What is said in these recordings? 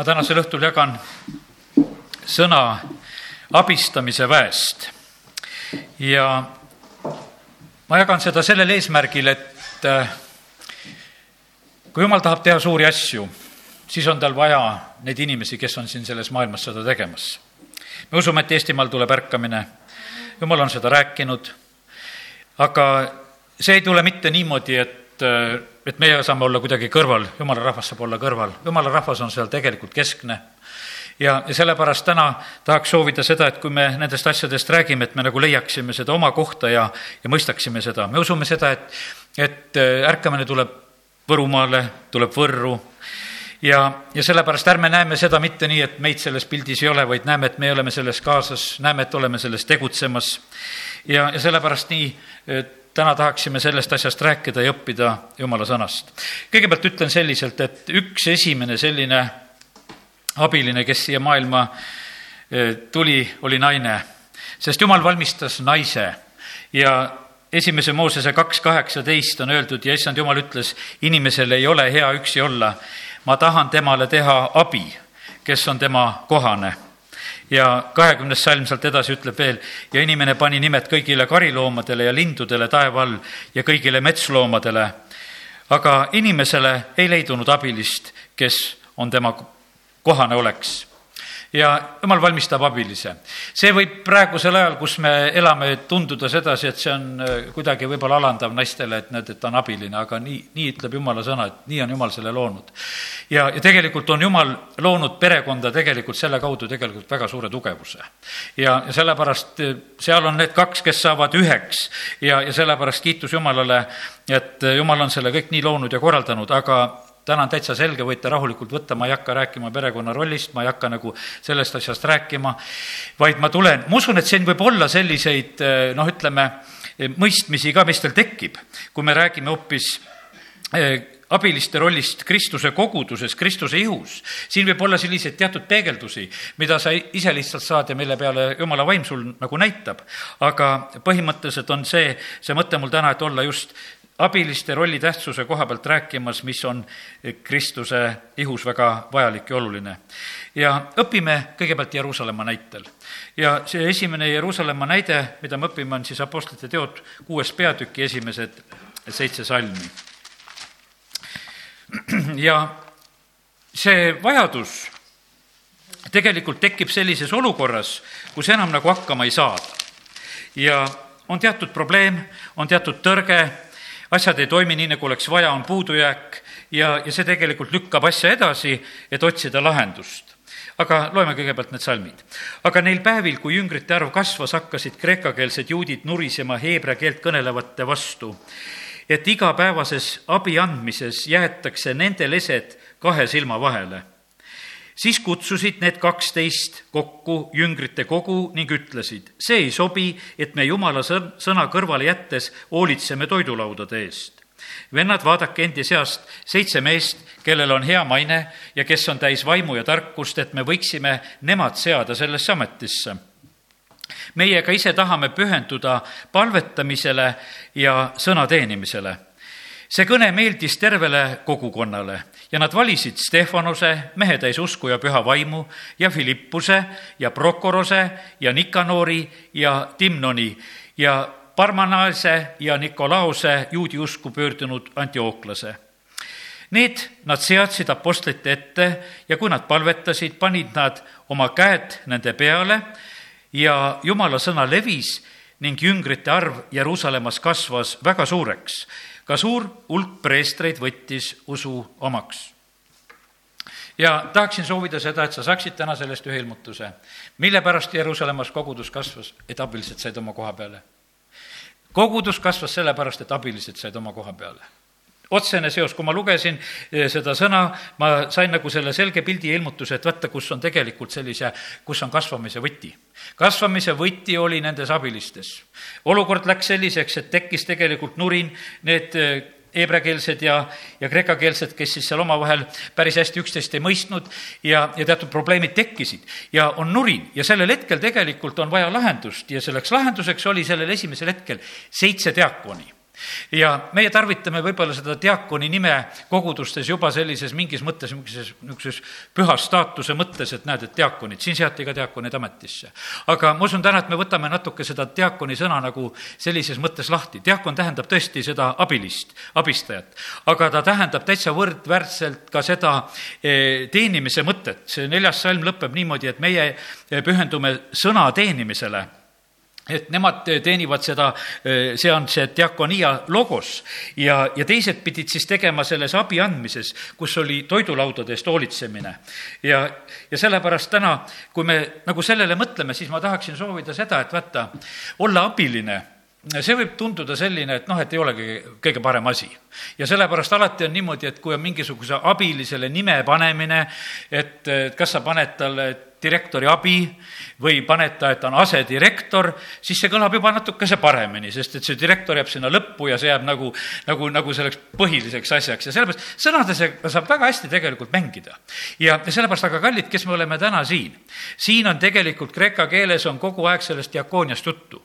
ma tänasel õhtul jagan sõna abistamise väest. ja ma jagan seda sellel eesmärgil, et äh, kui jumal tahab teha suuri asju, siis on tal vaja neid inimesi, kes on siin selles maailmas seda tegemas. me usume, et Eestimaal tuleb ärkamine, jumal on seda rääkinud, aga see ei tule mitte niimoodi, et, äh, et meie saame olla kuidagi kõrval, jumala rahvas saab olla kõrval, jumala rahvas on seal tegelikult keskne ja, ja sellepärast täna tahaks soovida seda, et kui me nendest asjadest räägime, et me nagu leiaksime seda oma kohta ja, ja mõistaksime seda. me usume seda, et, et äh, ärkamine tuleb Võrumaale, tuleb Võrru ja, ja sellepärast ärme näeme seda mitte nii, et meid selles pildis ei ole, vaid näeme, et me oleme selles kaasas, näeme, et oleme selles tegutsemas. ja, ja sellepärast nii täna tahaksime sellest asjast rääkida ja õppida Jumala sõnast. kõigepealt ütlen selliselt, et üks esimene selline abiline, kes siia maailma eh, tuli, oli naine, sest Jumal valmistas naise. Ja esimese Moosese kaks kaheksateist on öeldud ja issand Jumal ütles, inimesel ei ole hea üksi olla, ma tahan temale teha abi, kes on tema kohane ja kahekümnes salm sealt edasi ütleb veel, ja inimene pani nimed kõigile kariloomadele ja lindudele taeva all ja kõigile metsloomadele. aga inimesele ei leidunud abilist, kes on tema kohane oleks ja jumal valmistab abilise. see võib praegusel ajal, kus me elame, tunduda sedasi, et see on äh, kuidagi võib-olla alandav naistele, et näed, et ta on abiline, aga nii, nii ütleb jumala sõna, et nii on jumal selle loonud. ja, ja tegelikult on jumal loonud perekonda tegelikult selle kaudu tegelikult väga suure tugevuse. ja, ja sellepärast äh, seal on need kaks, kes saavad üheks ja, ja sellepärast kiitus Jumalale, et äh, Jumal on selle kõik nii loonud ja korraldanud, aga täna on täitsa selge, võite rahulikult võtta, ma ei hakka rääkima perekonna rollist, ma ei hakka nagu sellest asjast rääkima, vaid ma tulen, ma usun, et siin võib olla selliseid noh, ütleme, mõistmisi ka, mis teil tekib, kui me räägime hoopis eh, abiliste rollist Kristuse koguduses, Kristuse ihus. siin võib olla selliseid teatud peegeldusi, mida sa ise lihtsalt saad ja mille peale jumala vaim sul nagu näitab. aga põhimõtteliselt on see, see mõte mul täna, et olla just abiliste rolli tähtsuse koha pealt rääkimas, mis on Kristuse ihus väga vajalik ja oluline. ja õpime kõigepealt Jeruusalemma näitel. ja see esimene Jeruusalemma näide, mida me õpime, on siis Apostlite teod kuues peatüki esimesed seitse salmi. ja see vajadus tegelikult tekib sellises olukorras, kus enam nagu hakkama ei saada. ja on teatud probleem, on teatud tõrge asjad ei toimi nii, nagu oleks vaja, on puudujääk ja, ja see tegelikult lükkab asja edasi, et otsida lahendust. Aga loeme kõigepealt need salmid. aga neil päevil, kui jüngrite arv kasvas, hakkasid kreekakeelsed juudid nurisema heebrea keelt kõnelevate vastu, et igapäevases abi andmises jäetakse nende lesed kahe silma vahele siis kutsusid need kaksteist kokku jüngrite kogu ning ütlesid, see ei sobi, et me jumala sõna kõrvale jättes hoolitseme toidulaudade eest. vennad, vaadake endi seast seitse meest, kellel on hea maine ja kes on täis vaimu ja tarkust, et me võiksime nemad seada sellesse ametisse meie ka ise tahame pühenduda palvetamisele ja sõna teenimisele see kõne meeldis tervele kogukonnale ja nad valisid Stefanuse, mehe täis usku ja püha vaimu, ja Philippuse ja Prokorose ja Nikanori ja Timnoni ja Parmanaase ja Nikolaose juudi usku pöördunud Antiooklase. Need nad seadsid apostlite ette ja kui nad palvetasid, panid nad oma käed nende peale ja jumala sõna levis ning jüngrite arv Jeruusalemmas kasvas väga suureks ka suur hulk preestreid võttis usu omaks. ja tahaksin soovida seda, et sa saaksid täna sellest ühe ilmutuse. mille pärast Jeruusalemmas kogudus kasvas, et abilised said oma koha peale? kogudus kasvas sellepärast, et abilised said oma koha peale otsene seos, kui ma lugesin eh, seda sõna, ma sain nagu selle selge pildi ja ilmutuse, et vaata, kus on tegelikult sellise, kus on kasvamise võti. kasvamise võti oli nendes abilistes. olukord läks selliseks, et tekkis tegelikult nurin, need eh, heebreakeelsed ja, ja kreekakeelsed, kes siis seal omavahel päris hästi üksteist ei mõistnud ja, ja teatud probleemid tekkisid. ja on nurin ja sellel hetkel tegelikult on vaja lahendust ja selleks lahenduseks oli sellel esimesel hetkel seitse diakoni ja meie tarvitame võib-olla seda diakoni nime kogudustes juba sellises mingis mõttes, niisuguses, niisuguses püha staatuse mõttes, et näed, et diakonid, siin seati ka diakonid ametisse. aga ma usun täna, et me võtame natuke seda diakoni sõna nagu sellises mõttes lahti. diakon tähendab tõesti seda abilist, abistajat, aga ta tähendab täitsa võrdväärselt ka seda eh, teenimise mõtet. see neljas salm lõpeb niimoodi, et meie pühendume sõna teenimisele et nemad teenivad seda, see on see diakonia logos ja, ja teised pidid siis tegema selles abi andmises, kus oli toidulaudade eest hoolitsemine. ja, ja sellepärast täna, kui me nagu sellele mõtleme, siis ma tahaksin soovida seda, et vaata, olla abiline see võib tunduda selline, et noh, et ei olegi kõige parem asi. ja sellepärast alati on niimoodi, et kui on mingisuguse abilisele nime panemine, et, et kas sa paned talle direktori abi või paned ta, et ta on asedirektor, siis see kõlab juba natukese paremini, sest et see direktor jääb sinna lõppu ja see jääb nagu, nagu, nagu selleks põhiliseks asjaks ja sellepärast sõnadesega saab väga hästi tegelikult mängida. ja sellepärast, aga kallid, kes me oleme täna siin, siin on tegelikult kreeka keeles on kogu aeg sellest diakooniast juttu.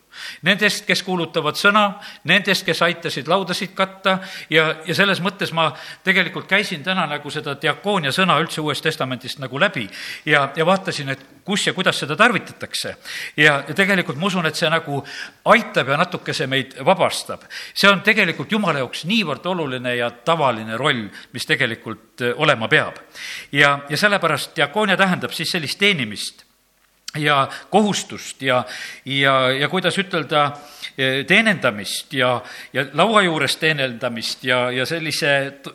Nendest, kes kuulutavad sõna, nendest, kes aitasid laudasid katta ja, ja selles mõttes ma tegelikult käisin täna nagu seda diakoonia sõna üldse Uuest Testamendist nagu läbi ja, ja vaatasin, et kus ja kuidas seda tarvitatakse. ja, tegelikult ma usun, et see nagu aitab ja natukese meid vabastab. see on tegelikult Jumala jaoks niivõrd oluline ja tavaline roll, mis tegelikult äh, olema peab. ja, ja sellepärast diakoonia tähendab siis sellist teenimist ja kohustust ja, ja, ja kuidas ütelda, Eh, teenendamist ja, ja laua juures teenendamist ja, ja sellise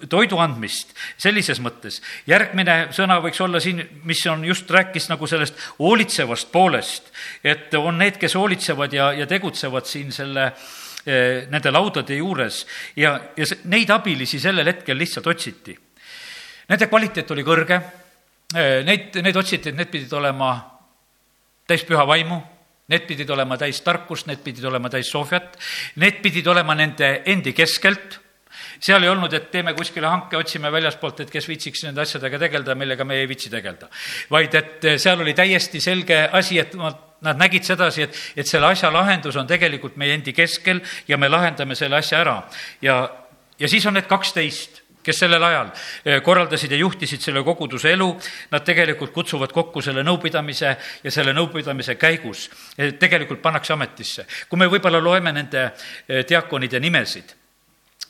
toidu andmist sellises mõttes. järgmine sõna võiks olla siin, mis on just, rääkis nagu sellest hoolitsevast poolest, et on need, kes hoolitsevad ja, ja tegutsevad siin selle eh, nende laudade juures ja, ja neid abilisi sellel hetkel lihtsalt otsiti. Nende kvaliteet oli kõrge, eh, neid, neid otsiti, et need pidid olema täis püha vaimu Need pidid olema täis tarkust, need pidid olema täis sohviat, need pidid olema nende endi keskelt, seal ei olnud, et teeme kuskile hanke, otsime väljaspoolt, et kes viitsiks nende asjadega tegeleda, millega me ei viitsi tegeleda. vaid et seal oli täiesti selge asi, et nad nägid sedasi, et, et selle asja lahendus on tegelikult meie endi keskel ja me lahendame selle asja ära. ja, ja siis on need kaksteist kes sellel ajal eh, korraldasid ja juhtisid selle koguduse elu, nad tegelikult kutsuvad kokku selle nõupidamise ja selle nõupidamise käigus eh, tegelikult pannakse ametisse. kui me võib-olla loeme nende eh, diakonide nimesid,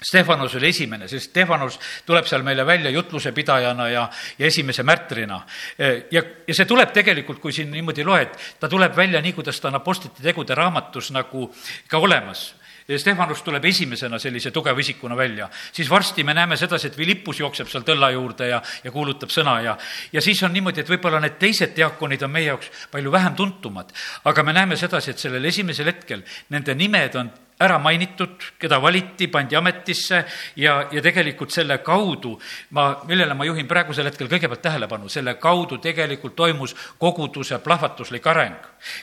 Stefanus oli esimene, sest Stefanus tuleb seal meile välja jutluse pidajana ja, ja esimese märtrina. ja, ja see tuleb tegelikult, kui siin niimoodi loed, ta tuleb välja nii, kuidas ta on Apostlite tegude raamatus nagu ka olemas Stefanus tuleb esimesena sellise tugeva isikuna välja, siis varsti me näeme sedasi, et Philippus jookseb seal tõlla juurde ja, ja kuulutab sõna ja, ja siis on niimoodi, et võib-olla need teised diaakonid on meie jaoks palju vähem tuntumad, aga me näeme sedasi, et sellel esimesel hetkel nende nimed on ära mainitud, keda valiti, pandi ametisse ja, ja tegelikult selle kaudu ma, millele ma juhin praegusel hetkel kõigepealt tähelepanu, selle kaudu tegelikult toimus koguduse plahvatuslik areng.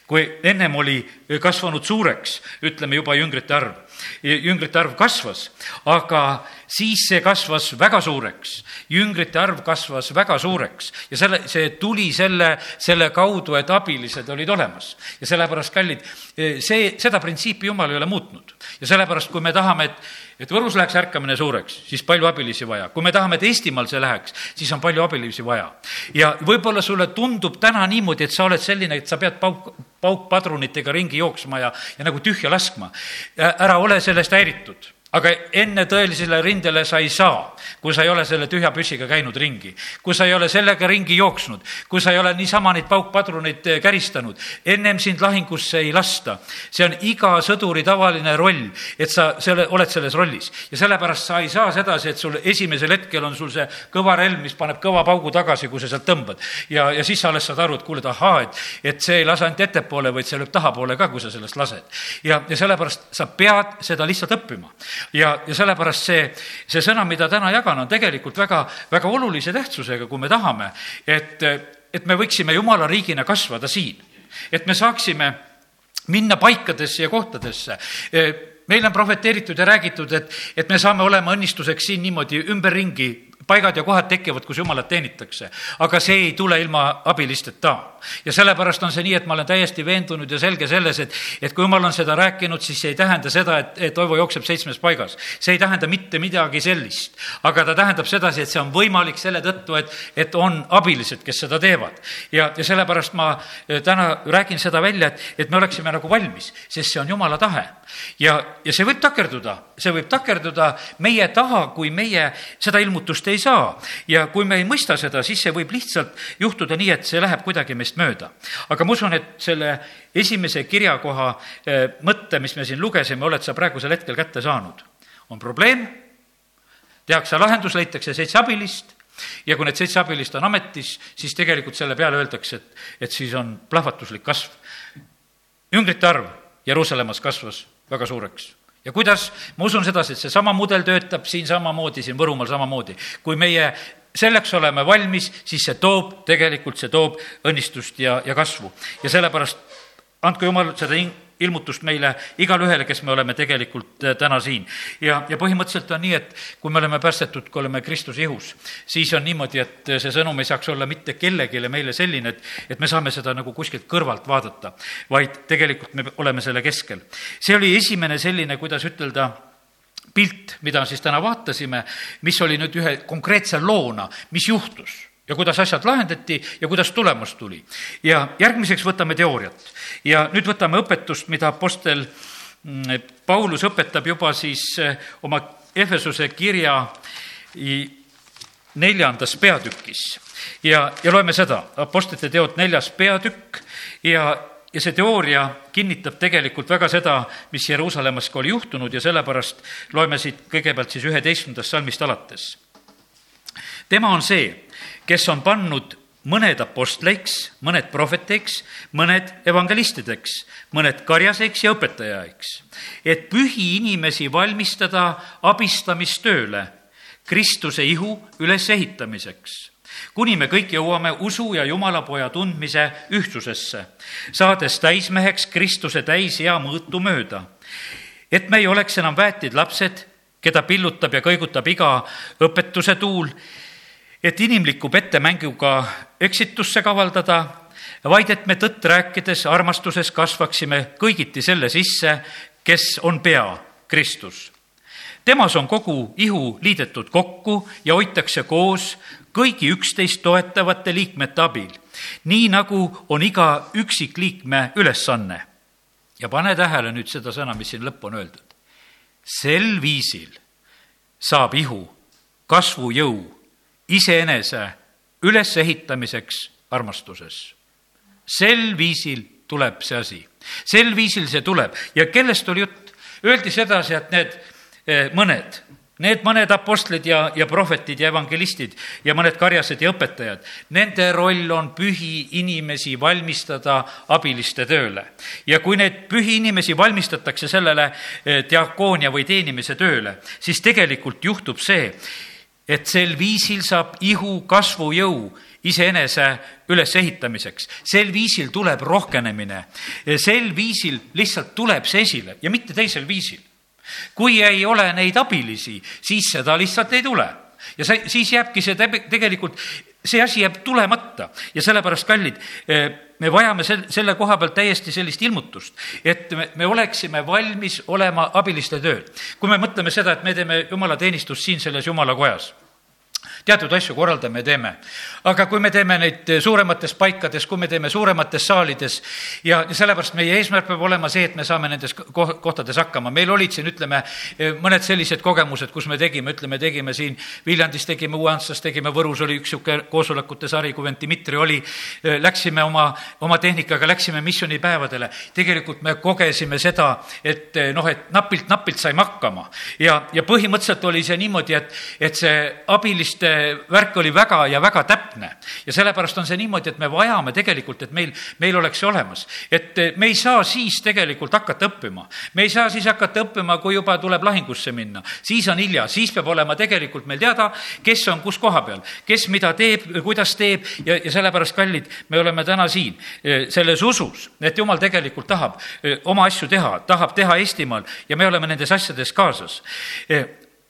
kui ennem oli kasvanud suureks, ütleme juba jüngrite arv, jüngrite arv kasvas, aga siis see kasvas väga suureks. jüngrite arv kasvas väga suureks ja selle, see tuli selle, selle kaudu, et abilised olid olemas. ja sellepärast, kallid, see, seda printsiipi Jumal ei ole muutnud. ja sellepärast, kui me tahame, et et Võrus läheks ärkamine suureks, siis palju abilisi vaja. kui me tahame, et Eestimaal see läheks, siis on palju abilisi vaja. ja võib-olla sulle tundub täna niimoodi, et sa oled selline, et sa pead pauk, paukpadrunitega ringi jooksma ja, ja nagu tühja laskma. ära ole sellest häiritud aga enne tõelisele rindele sa ei saa, kui sa ei ole selle tühja püssiga käinud ringi, kui sa ei ole sellega ringi jooksnud, kui sa ei ole niisama neid paukpadruneid eh, käristanud, ennem sind lahingusse ei lasta. see on iga sõduri tavaline roll, et sa selle, oled selles rollis ja sellepärast sa ei saa sedasi, et sul esimesel hetkel on sul see kõva relv, mis paneb kõva paugu tagasi, kui sa sealt tõmbad. ja, ja siis sa alles saad aru, et kuule, et ahaa, et, et see ei lase ainult ettepoole, vaid see lööb tahapoole ka, kui sa sellest lased. ja, ja sellepärast sa pead seda lihtsalt õppima ja, ja sellepärast see, see sõna, mida täna jagan, on tegelikult väga, väga olulise tähtsusega, kui me tahame, et, et me võiksime jumala riigina kasvada siin. et me saaksime minna paikadesse ja kohtadesse meile on profeteeritud ja räägitud, et, et me saame olema õnnistuseks siin niimoodi ümberringi paigad ja kohad tekivad, kus jumalat teenitakse. aga see ei tule ilma abilisteta. Ja sellepärast on see nii, et ma olen täiesti veendunud ja selge selles, et, et kui jumal on seda rääkinud, siis see ei tähenda seda, et, et Toivo jookseb seitsmes paigas. see ei tähenda mitte midagi sellist. aga ta tähendab sedasi, et see on võimalik selle tõttu, et, et on abilised, kes seda teevad. ja, ja sellepärast ma eh, täna räägin seda välja, et, et me oleksime nagu valmis, sest see on jumala tahe. ja, ja see võib takerduda, see võib takerduda meie taha, kui meie seda ilmutust ei saa. ja kui me ei mõista seda, siis see võib lihtsalt juhtuda nii, et see läheb kuidagi meist mööda. aga ma usun, et selle esimese kirjakoha eh, mõtte, mis me siin lugesime, oled sa praegusel hetkel kätte saanud. on probleem, tehakse lahendus, leitakse seitse abilist ja kui need seitse abilist on ametis, siis tegelikult selle peale öeldakse, et, et siis on plahvatuslik kasv. üngrite arv Jeruusalemmas kasvas väga suureks ja kuidas, ma usun sedasi, et seesama mudel töötab siin samamoodi, siin Võrumaal samamoodi. kui meie selleks oleme valmis, siis see toob, tegelikult see toob õnnistust ja, ja kasvu. ja sellepärast andku jumal seda ilmutust meile igale ühele, kes me oleme tegelikult äh, täna siin. ja, ja põhimõtteliselt on nii, et kui me oleme päästetud, kui oleme Kristuse ihus, siis on niimoodi, et see sõnum ei saaks olla mitte kellelegi meile selline, et, et me saame seda nagu kuskilt kõrvalt vaadata, vaid tegelikult me oleme selle keskel. see oli esimene selline, kuidas ütelda, pilt, mida siis täna vaatasime, mis oli nüüd ühe konkreetse loona, mis juhtus ja kuidas asjad lahendati ja kuidas tulemus tuli. ja järgmiseks võtame teooriat. Ja nüüd võtame õpetust, mida Apostel mm, Paulus õpetab juba siis eh, oma Efesuse kirja neljandas peatükis. Ja, ja loeme seda, Apostlite teod neljas peatükk. Ja, ja see teooria kinnitab tegelikult väga seda, mis Jeruusalemmas ka oli juhtunud ja sellepärast loeme siit kõigepealt siis üheteistkümnendast salmist alates. tema on see, kes on pannud mõned apostleiks, mõned prohveteiks, mõned evangelistideks, mõned karjaseks ja õpetajaiks, et pühi inimesi valmistada abistamistööle Kristuse ihu ülesehitamiseks, kuni me kõik jõuame usu ja Jumalapoja tundmise ühtsusesse, saades täismeheks Kristuse täisea mõõtu mööda. et me ei oleks enam väetid lapsed, keda pillutab ja kõigutab iga õpetuse tuul et inimliku pettemänguga eksitusse kavaldada, vaid et me tõtt rääkides armastuses kasvaksime kõigiti selle sisse, kes on pea, Kristus. temas on kogu ihu liidetud kokku ja hoitakse koos kõigi üksteist toetavate liikmete abil, nii nagu on iga üksikliikme ülesanne. ja pane tähele nüüd seda sõna, mis siin lõppu on öeldud. sel viisil saab ihu kasvujõu iseenese ülesehitamiseks armastuses. sel viisil tuleb see asi, sel viisil see tuleb ja kellest oli jutt? Öeldi sedasi, et need eh, mõned, need mõned apostlid ja, ja prohvetid ja evangelistid ja mõned karjased ja õpetajad, nende roll on pühi inimesi valmistada abiliste tööle. ja kui neid pühi inimesi valmistatakse sellele eh, diakoonia või teenimise tööle, siis tegelikult juhtub see, et sel viisil saab ihu kasvujõu iseenese ülesehitamiseks. sel viisil tuleb rohkenemine, sel viisil lihtsalt tuleb see esile ja mitte teisel viisil. Kui ei ole neid abilisi, siis seda lihtsalt ei tule ja see, siis jääbki see tegelikult, see asi jääb tulemata ja sellepärast, kallid, eh, me vajame sel-, selle koha pealt täiesti sellist ilmutust, et me, me oleksime valmis olema abiliste tööl. kui me mõtleme seda, et me teeme jumalateenistust siin selles jumala kojas teatud asju korraldame ja teeme. aga kui me teeme neid suuremates paikades, kui me teeme suuremates saalides ja sellepärast meie eesmärk peab olema see, et me saame nendes kohtades hakkama. meil olid siin, ütleme, mõned sellised kogemused, kus me tegime, ütleme, tegime siin Viljandis, tegime Uue-Antslas, tegime Võrus, oli üks niisugune koosolekute sari, kui vend Dmitri oli, läksime oma, oma tehnikaga, läksime missioonipäevadele. tegelikult me kogesime seda, et noh, et napilt-napilt saime hakkama ja, ja põhimõtteliselt oli see niimoodi, et, et see abiliste värk oli väga ja väga täpne. ja sellepärast on see niimoodi, et me vajame tegelikult, et meil, meil oleks see olemas. et me ei saa siis tegelikult hakata õppima. me ei saa siis hakata õppima, kui juba tuleb lahingusse minna. siis on hilja, siis peab olema tegelikult meil teada, kes on kus koha peal, kes mida teeb, kuidas teeb ja, ja sellepärast, kallid, me oleme täna siin e, selles usus, et jumal tegelikult tahab e, oma asju teha, tahab teha Eestimaal ja me oleme nendes asjades kaasas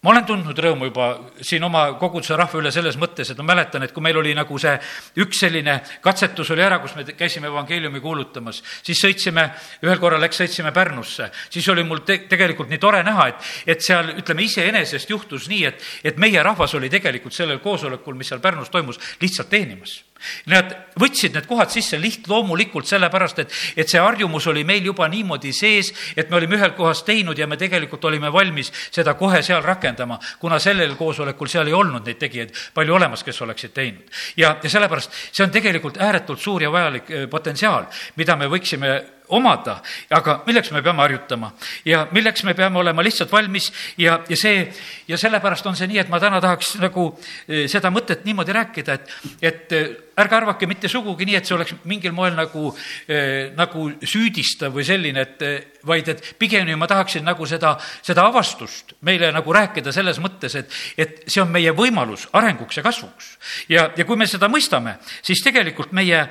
ma olen tundnud rõõmu juba siin oma koguduse rahva üle selles mõttes, et ma mäletan, et kui meil oli nagu see üks selline katsetus oli ära, kus me käisime evangeeliumi kuulutamas, siis sõitsime, ühel korral läks, sõitsime Pärnusse, siis oli mul te-, tegelikult nii tore näha, et, et seal ütleme, iseenesest juhtus nii, et, et meie rahvas oli tegelikult sellel koosolekul, mis seal Pärnus toimus, lihtsalt teenimas Nad võtsid need kohad sisse lihtloomulikult sellepärast, et, et see harjumus oli meil juba niimoodi sees, et me olime ühel kohas teinud ja me tegelikult olime valmis seda kohe seal rakendama, kuna sellel koosolekul seal ei olnud neid tegijaid palju olemas, kes oleksid teinud. ja, ja sellepärast see on tegelikult ääretult suur ja vajalik eh, potentsiaal, mida me võiksime omada, aga milleks me peame harjutama? Ja milleks me peame olema lihtsalt valmis? Ja, ja see, ja sellepärast on see nii, et ma täna tahaks nagu eh, seda mõtet niimoodi rääkida, et, et eh, ärge arvake mitte sugugi nii, et see oleks mingil moel nagu, eh, nagu süüdistav või selline, et vaid et pigemini ma tahaksin nagu seda, seda avastust meile nagu rääkida selles mõttes, et, et see on meie võimalus arenguks ja kasvuks. ja, ja kui me seda mõistame, siis tegelikult meie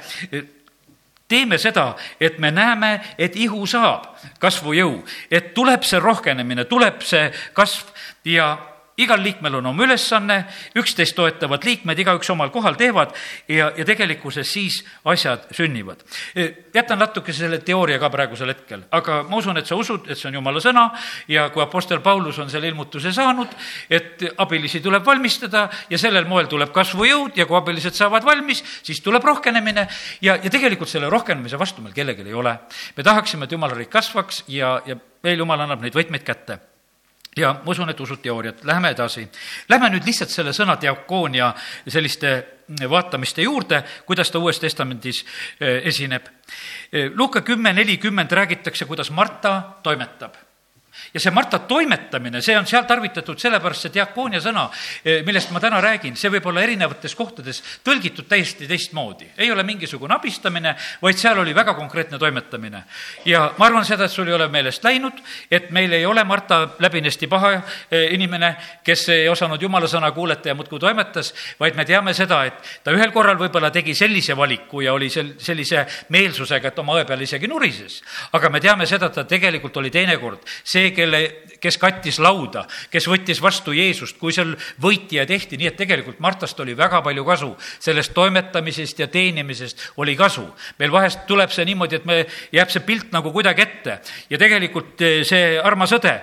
teeme seda, et me näeme, et ihu saab kasvujõu, et tuleb see rohkenemine, tuleb see kasv ja igal liikmel on oma ülesanne, üksteist toetavad liikmed, igaüks omal kohal teevad ja, ja tegelikkuses siis asjad sünnivad. Jätan natuke selle teooria ka praegusel hetkel, aga ma usun, et sa usud, et see on jumala sõna ja kui Apostel Paulus on selle ilmutuse saanud, et abilisi tuleb valmistada ja sellel moel tuleb kasvujõud ja kui abilised saavad valmis, siis tuleb rohkenemine ja, ja tegelikult selle rohkenemise vastu meil kellelgi ei ole. me tahaksime, et jumala riik kasvaks ja, ja veel jumal annab neid võtmeid kätte ja ma usun, et usud teooriat, läheme edasi. Lähme nüüd lihtsalt selle sõna diakoonia selliste vaatamiste juurde, kuidas ta Uues Testamendis eh, esineb. Eh, Luuka kümme nelikümmend räägitakse, kuidas Marta toimetab ja see Marta toimetamine, see on seal tarvitatud sellepärast, see diakoonia sõna, eh, millest ma täna räägin, see võib olla erinevates kohtades tõlgitud täiesti teistmoodi. ei ole mingisugune abistamine, vaid seal oli väga konkreetne toimetamine. ja ma arvan seda, et sul ei ole meelest läinud, et meil ei ole Marta läbinisti paha eh, inimene, kes ei osanud jumala sõna kuulata ja muudkui toimetas, vaid me teame seda, et ta ühel korral võib-olla tegi sellise valiku ja oli sel-, sellise meelsusega, et oma õe peal isegi nurises. aga me teame seda, et ta tegelikult oli teinekord see, kelle, kes kattis lauda, kes võttis vastu Jeesust, kui seal võitja tehti, nii et tegelikult Martast oli väga palju kasu. sellest toimetamisest ja teenimisest oli kasu. meil vahest tuleb see niimoodi, et me, jääb see pilt nagu kuidagi ette ja tegelikult eh, see armas õde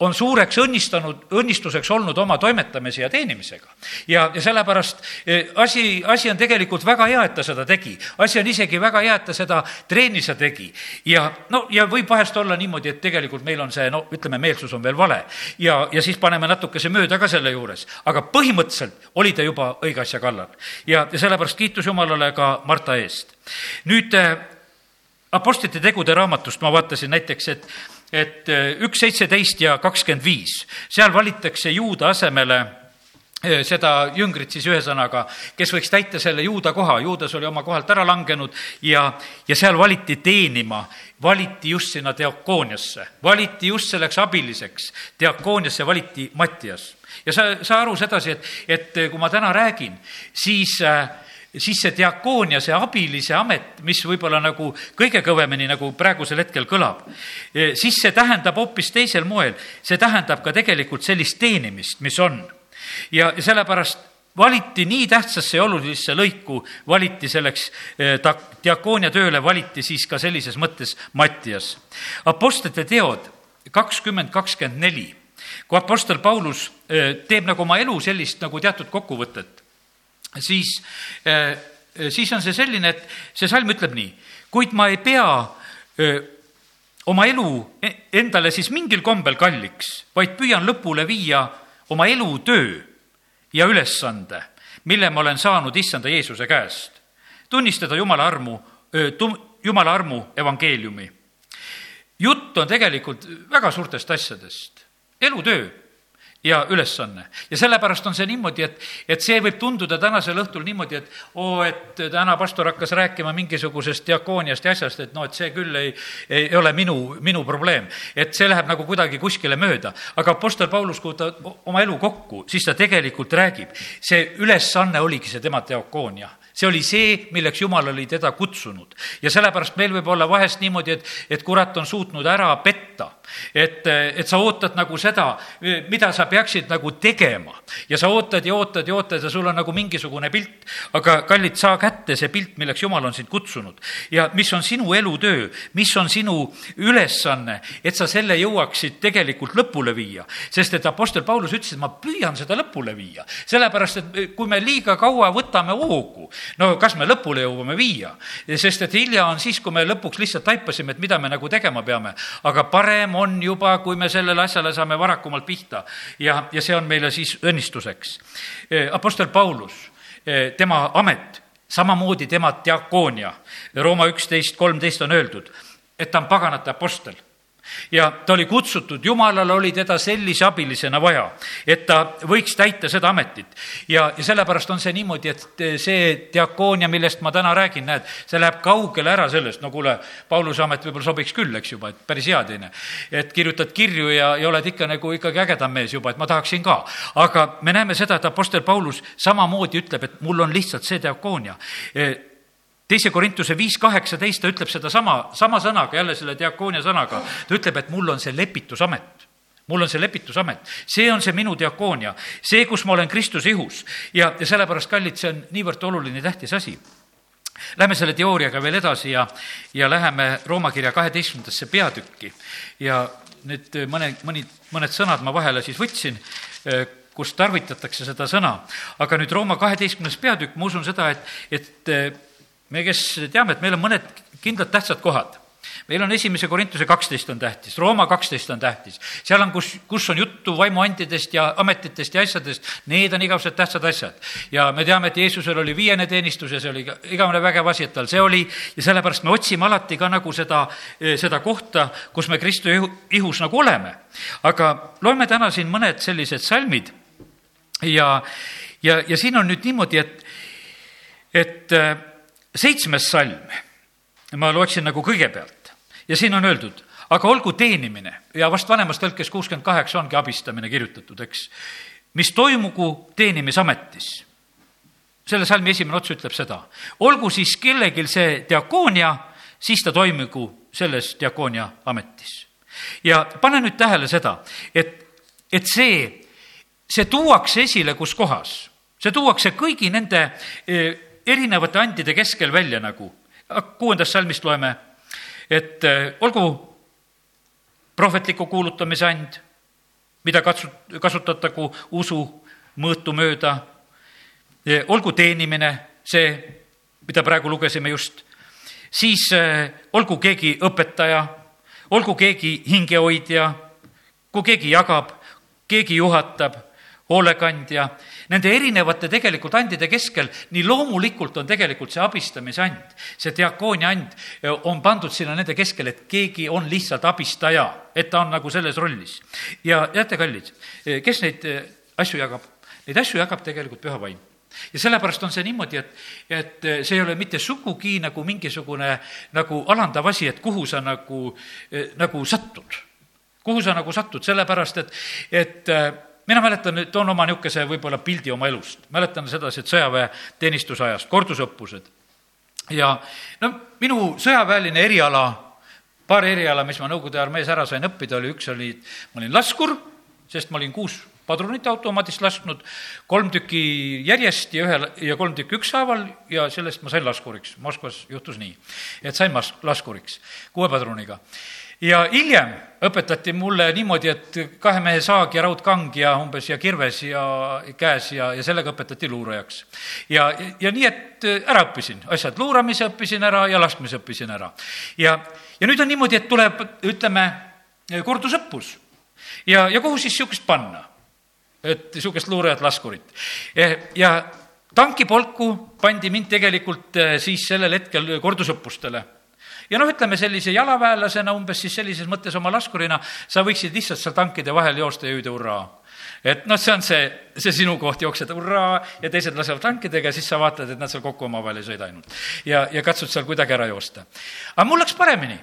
on suureks õnnistanud, õnnistuseks olnud oma toimetamise ja teenimisega. ja, ja sellepärast eh, asi, asi on tegelikult väga hea, et ta seda tegi. asi on isegi väga hea, et ta seda treenis ja tegi. ja no, ja võib vahest olla niimoodi, et tegelikult meil on see, no ütleme, meelsus on veel vale. ja, ja siis paneme natukese mööda ka selle juures. aga põhimõtteliselt oli ta juba õige asja kallal. ja, ja sellepärast kiitus Jumalale ka Marta eest. nüüd eh, Apostlite tegude raamatust ma vaatasin näiteks, et et äh, üks seitseteist ja kakskümmend viis, seal valitakse juuda asemele äh, seda jüngrit siis ühesõnaga, kes võiks täita selle juuda koha, juudas oli oma kohalt ära langenud ja, ja seal valiti teenima, valiti just sinna diakooniasse, valiti just selleks abiliseks, diakooniasse valiti Mattias. ja sa, sa aru sedasi, et, et kui ma täna räägin, siis äh, siis see diakoonia, see abilise amet, mis võib-olla nagu kõige kõvemini nagu praegusel hetkel kõlab, e, siis see tähendab hoopis teisel moel, see tähendab ka tegelikult sellist teenimist, mis on. ja sellepärast valiti nii tähtsasse ja olulisse lõiku, valiti selleks e, ta-, diakoonia tööle, valiti siis ka sellises mõttes Mattias. Apostlite teod kakskümmend, kakskümmend neli, kui Apostel Paulus e, teeb nagu oma elu sellist nagu teatud kokkuvõtet siis, äh, siis on see selline, et see salm ütleb nii, kuid ma ei pea äh, oma elu e-, endale siis mingil kombel kalliks, vaid püüan lõpule viia oma elutöö ja ülesande, mille ma olen saanud issanda Jeesuse käest. tunnistada Jumala armu, Jumala armu evangeeliumi. jutt on tegelikult väga suurtest asjadest, elutöö ja ülesanne. ja sellepärast on see niimoodi, et, et see võib tunduda tänasel õhtul niimoodi, et oo, et täna pastor hakkas rääkima mingisugusest diakooniast ja asjast, et noh, et see küll ei, ei ole minu, minu probleem. et see läheb nagu kuidagi kuskile mööda. aga Apostel Paulus, kui ta oma elu kokku, siis ta tegelikult räägib, see ülesanne oligi see tema diakoonia see oli see, milleks Jumal oli teda kutsunud. ja sellepärast meil võib olla vahest niimoodi, et, et kurat on suutnud ära petta. Et, et sa ootad nagu seda, mida sa peaksid nagu tegema. ja sa ootad ja ootad ja ootad ja sul on nagu mingisugune pilt. aga kallid, saa kätte see pilt, milleks Jumal on sind kutsunud. ja mis on sinu elutöö, mis on sinu ülesanne, et sa selle jõuaksid tegelikult lõpule viia. sest et Apostel Paulus ütles, et ma püüan seda lõpule viia. sellepärast, et kui me liiga kaua võtame hoogu, no kas me lõpule jõuame viia? sest et hilja on siis, kui me lõpuks lihtsalt taipasime, et mida me nagu tegema peame. aga parem on juba, kui me sellele asjale saame varakumalt pihta. Ja, ja see on meile siis õnnistuseks. Apostel Paulus, tema amet, samamoodi tema diakoonia, Rooma üksteist kolmteist on öeldud, et ta on paganate apostel ja ta oli kutsutud, jumalal oli teda sellise abilisena vaja, et ta võiks täita seda ametit. ja, ja sellepärast on see niimoodi, et see diakoonia, millest ma täna räägin, näed, see läheb kaugele ära sellest, no kuule, Pauluse amet võib-olla sobiks küll, eks juba, et päris hea teine. et kirjutad kirju ja, ja oled ikka nagu ikkagi ägedam mees juba, et ma tahaksin ka. aga me näeme seda, et Apostel Paulus samamoodi ütleb, et mul on lihtsalt see diakoonia teise Korintuse viis kaheksateist, ta ütleb sedasama, sama sõnaga, jälle selle diakoonia sõnaga, ta ütleb, et mul on see lepitusamet. Mul on see lepitusamet, see on see minu diakoonia, see, kus ma olen Kristuse ihus. Ja, ja sellepärast, kallid, see on niivõrd oluline, tähtis asi. Lähme selle teooriaga veel edasi ja, ja läheme Rooma kirja kaheteistkümnendasse peatükki. Ja nüüd mõne, mõni, mõned sõnad ma vahele siis võtsin, kus tarvitatakse seda sõna. aga nüüd Rooma kaheteistkümnes peatükk, ma usun seda, et, et me, kes teame, et meil on mõned kindlad tähtsad kohad. Meil on esimese Korintuse kaksteist on tähtis, Rooma kaksteist on tähtis, seal on, kus, kus on juttu vaimuandidest ja ametitest ja asjadest, need on igavesed tähtsad asjad. ja me teame, et Jeesusel oli viiene teenistus ja see oli igavene vägev asi, et tal see oli. Ja sellepärast me otsime alati ka nagu seda, seda kohta, kus me Kristu ihus nagu oleme. aga loeme täna siin mõned sellised salmid. Ja, ja, ja siin on nüüd niimoodi, et, et seitsmes salm, ma loeksin nagu kõigepealt. Ja siin on öeldud, aga olgu teenimine. Ja vast vanemas tõlkes kuuskümmend kaheksa ongi abistamine kirjutatud, eks, mis toimugu teenimisametis. selle salmi esimene ots ütleb seda, olgu siis kellelgi see diakoonia, siis ta toimigu selles diakoonia ametis. ja pane nüüd tähele seda, et, et see, see tuuakse esile kus kohas, see tuuakse kõigi nende erinevate andide keskel välja nagu. kuuendast salmist loeme, et eh, olgu prohvetliku kuulutamise and, mida katsu-, kasutatagu usu mõõtu mööda, olgu teenimine, see, mida praegu lugesime just, siis eh, olgu keegi õpetaja, olgu keegi hingehoidja, kui keegi jagab, keegi juhatab, hoolekandja, nende erinevate tegelikult andide keskel, nii loomulikult on tegelikult see abistamise and, see diakoonia and on pandud sinna nende keskel, et keegi on lihtsalt abistaja, et ta on nagu selles rollis. ja teate, kallid, kes neid asju jagab? Neid asju jagab tegelikult püha vaim ja sellepärast on see niimoodi, et, et see ei ole mitte sugugi nagu mingisugune nagu alandav asi, et kuhu sa nagu, nagu satud. kuhu sa nagu satud, sellepärast et, et mina mäletan, toon oma niisuguse võib-olla pildi oma elust, mäletan sedasi, et sõjaväeteenistuse ajast, kordusõppused. ja no minu sõjaväeline eriala, paar eriala, mis ma Nõukogude armees ära sain õppida, oli üks oli, ma olin laskur, sest ma olin kuus padrunit automaadist lasknud, kolm tükki järjest ja ühe ja kolm tükki ükshaaval ja sellest ma sain laskuriks. Moskvas juhtus nii, et sain mas-, laskuriks kuue padruniga ja hiljem õpetati mulle niimoodi, et kahe mehe saag ja raudkang ja umbes ja kirves ja käes ja, ja sellega õpetati luurajaks. ja, ja nii, et ära õppisin asjad, luuramise õppisin ära ja laskmise õppisin ära. ja, ja nüüd on niimoodi, et tuleb, ütleme, kordusõppus. ja, ja kuhu siis niisugust panna? et niisugust luurajat, laskurit. ja tankipolku pandi mind tegelikult eh, siis sellel hetkel kordusõppustele ja noh, ütleme sellise jalaväelasena umbes siis sellises mõttes oma laskurina, sa võiksid lihtsalt seal tankide vahel joosta ja hüüda hurraa et noh, see on see, see sinu koht, jooksed hurraa ja teised lasevad tankidega, siis sa vaatad, et nad seal kokku omavahel ei sõida ainult. ja, ja katsud seal kuidagi ära joosta. aga mul läks paremini.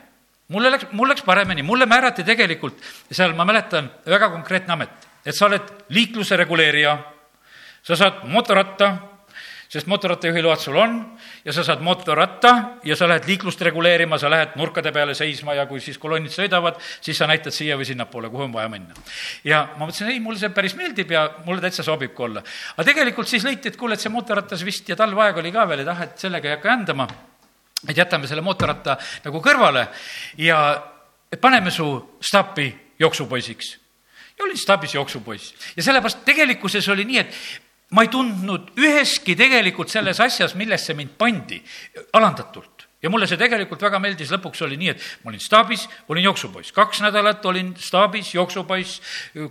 mulle läks, mul läks paremini, mulle määrati tegelikult seal, ma mäletan, väga konkreetne amet, et sa oled liikluse reguleerija, sa saad motoratta sest mootorrattajuhiload sul on ja sa saad mootorratta ja sa lähed liiklust reguleerima, sa lähed nurkade peale seisma ja kui siis kolonnid sõidavad, siis sa näitad siia või sinnapoole, kuhu on vaja minna. ja ma mõtlesin, ei, mulle see päris meeldib ja mulle täitsa sobib ka olla. aga tegelikult siis leiti, et kuule, et see mootorratas vist ja talveaeg oli ka veel, et ah, et sellega ei hakka jändama, et jätame selle mootorratta nagu kõrvale ja paneme su staapi jooksupoisiks ja olin staabis jooksupoiss. ja sellepärast tegelikkuses oli nii, et ma ei tundnud üheski tegelikult selles asjas, millesse mind pandi, alandatult ja mulle see tegelikult väga meeldis, lõpuks oli nii, et ma olin staabis, olin jooksupoiss, kaks nädalat olin staabis, jooksupoiss,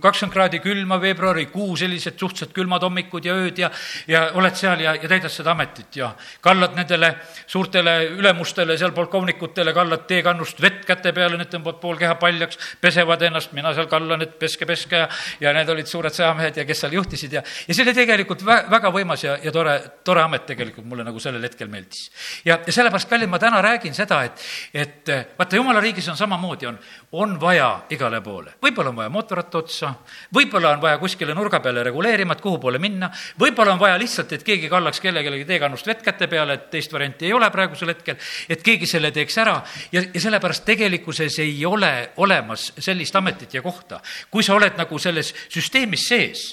kakskümmend kraadi külma, veebruarikuu, sellised suhteliselt külmad hommikud ja ööd ja, ja oled seal ja, ja täidad seda ametit ja kallad nendele suurtele ülemustele, seal polkovnikutele, kallad teekannust vett käte peale, need tõmbavad pool keha paljaks, pesevad ennast, mina seal kallan, et peske, peske ja, ja need olid suured sõjamehed ja kes seal juhtisid ja, ja see oli tegelikult vä-, väga võimas ja, ja tore, tore amet tegelikult mulle nagu sellel hetkel meeldis. ja, ja sellepärast, kallid, ma täna räägin seda, et, et vaata, jumala riigis on samamoodi, on, on vaja igale poole. võib-olla on vaja mootorratta otsa, võib-olla on vaja kuskile nurga peale reguleerima, et kuhu poole minna, võib-olla on vaja lihtsalt, et keegi kallaks kellelegi teekannust vett käte peale, et teist varianti ei ole praegusel hetkel, et keegi selle teeks ära ja, ja sellepärast tegelikkuses ei ole olemas sellist ametit ja kohta. kui sa oled nagu selles süsteemis sees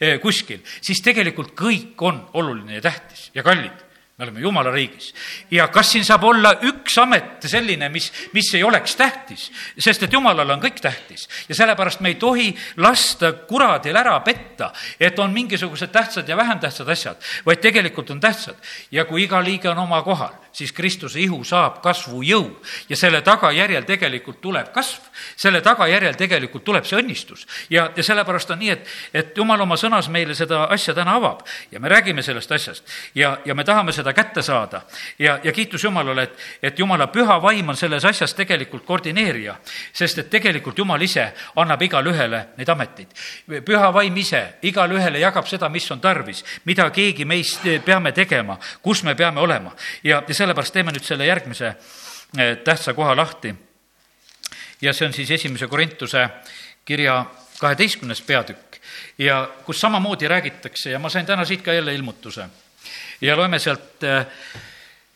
eh, kuskil, siis tegelikult kõik on oluline ja tähtis ja kallid me oleme jumala riigis. ja kas siin saab olla üks amet selline, mis, mis ei oleks tähtis, sest et jumalale on kõik tähtis ja sellepärast me ei tohi lasta kuradil ära petta, et on mingisugused tähtsad ja vähem tähtsad asjad, vaid tegelikult on tähtsad. ja kui iga liige on oma kohal, siis Kristuse ihu saab kasvujõu ja selle tagajärjel tegelikult tuleb kasv, selle tagajärjel tegelikult tuleb see õnnistus. ja, ja sellepärast on nii, et, et jumal oma sõnas meile seda asja täna avab ja me räägime sellest asjast ja, ja me tahame seda kätte saada. ja, ja kiitus Jumalale, et, et Jumala püha vaim on selles asjas tegelikult koordineerija, sest et tegelikult Jumal ise annab igale ühele neid ameteid. püha vaim ise igale ühele jagab seda, mis on tarvis, mida keegi meist peame tegema, kus me peame olema ja, ja sellepärast teeme nüüd selle järgmise eh, tähtsa koha lahti. ja see on siis esimese Korintuse kirja kaheteistkümnes peatükk ja kus samamoodi räägitakse ja ma sain täna siit ka jälle ilmutuse. ja loeme sealt eh,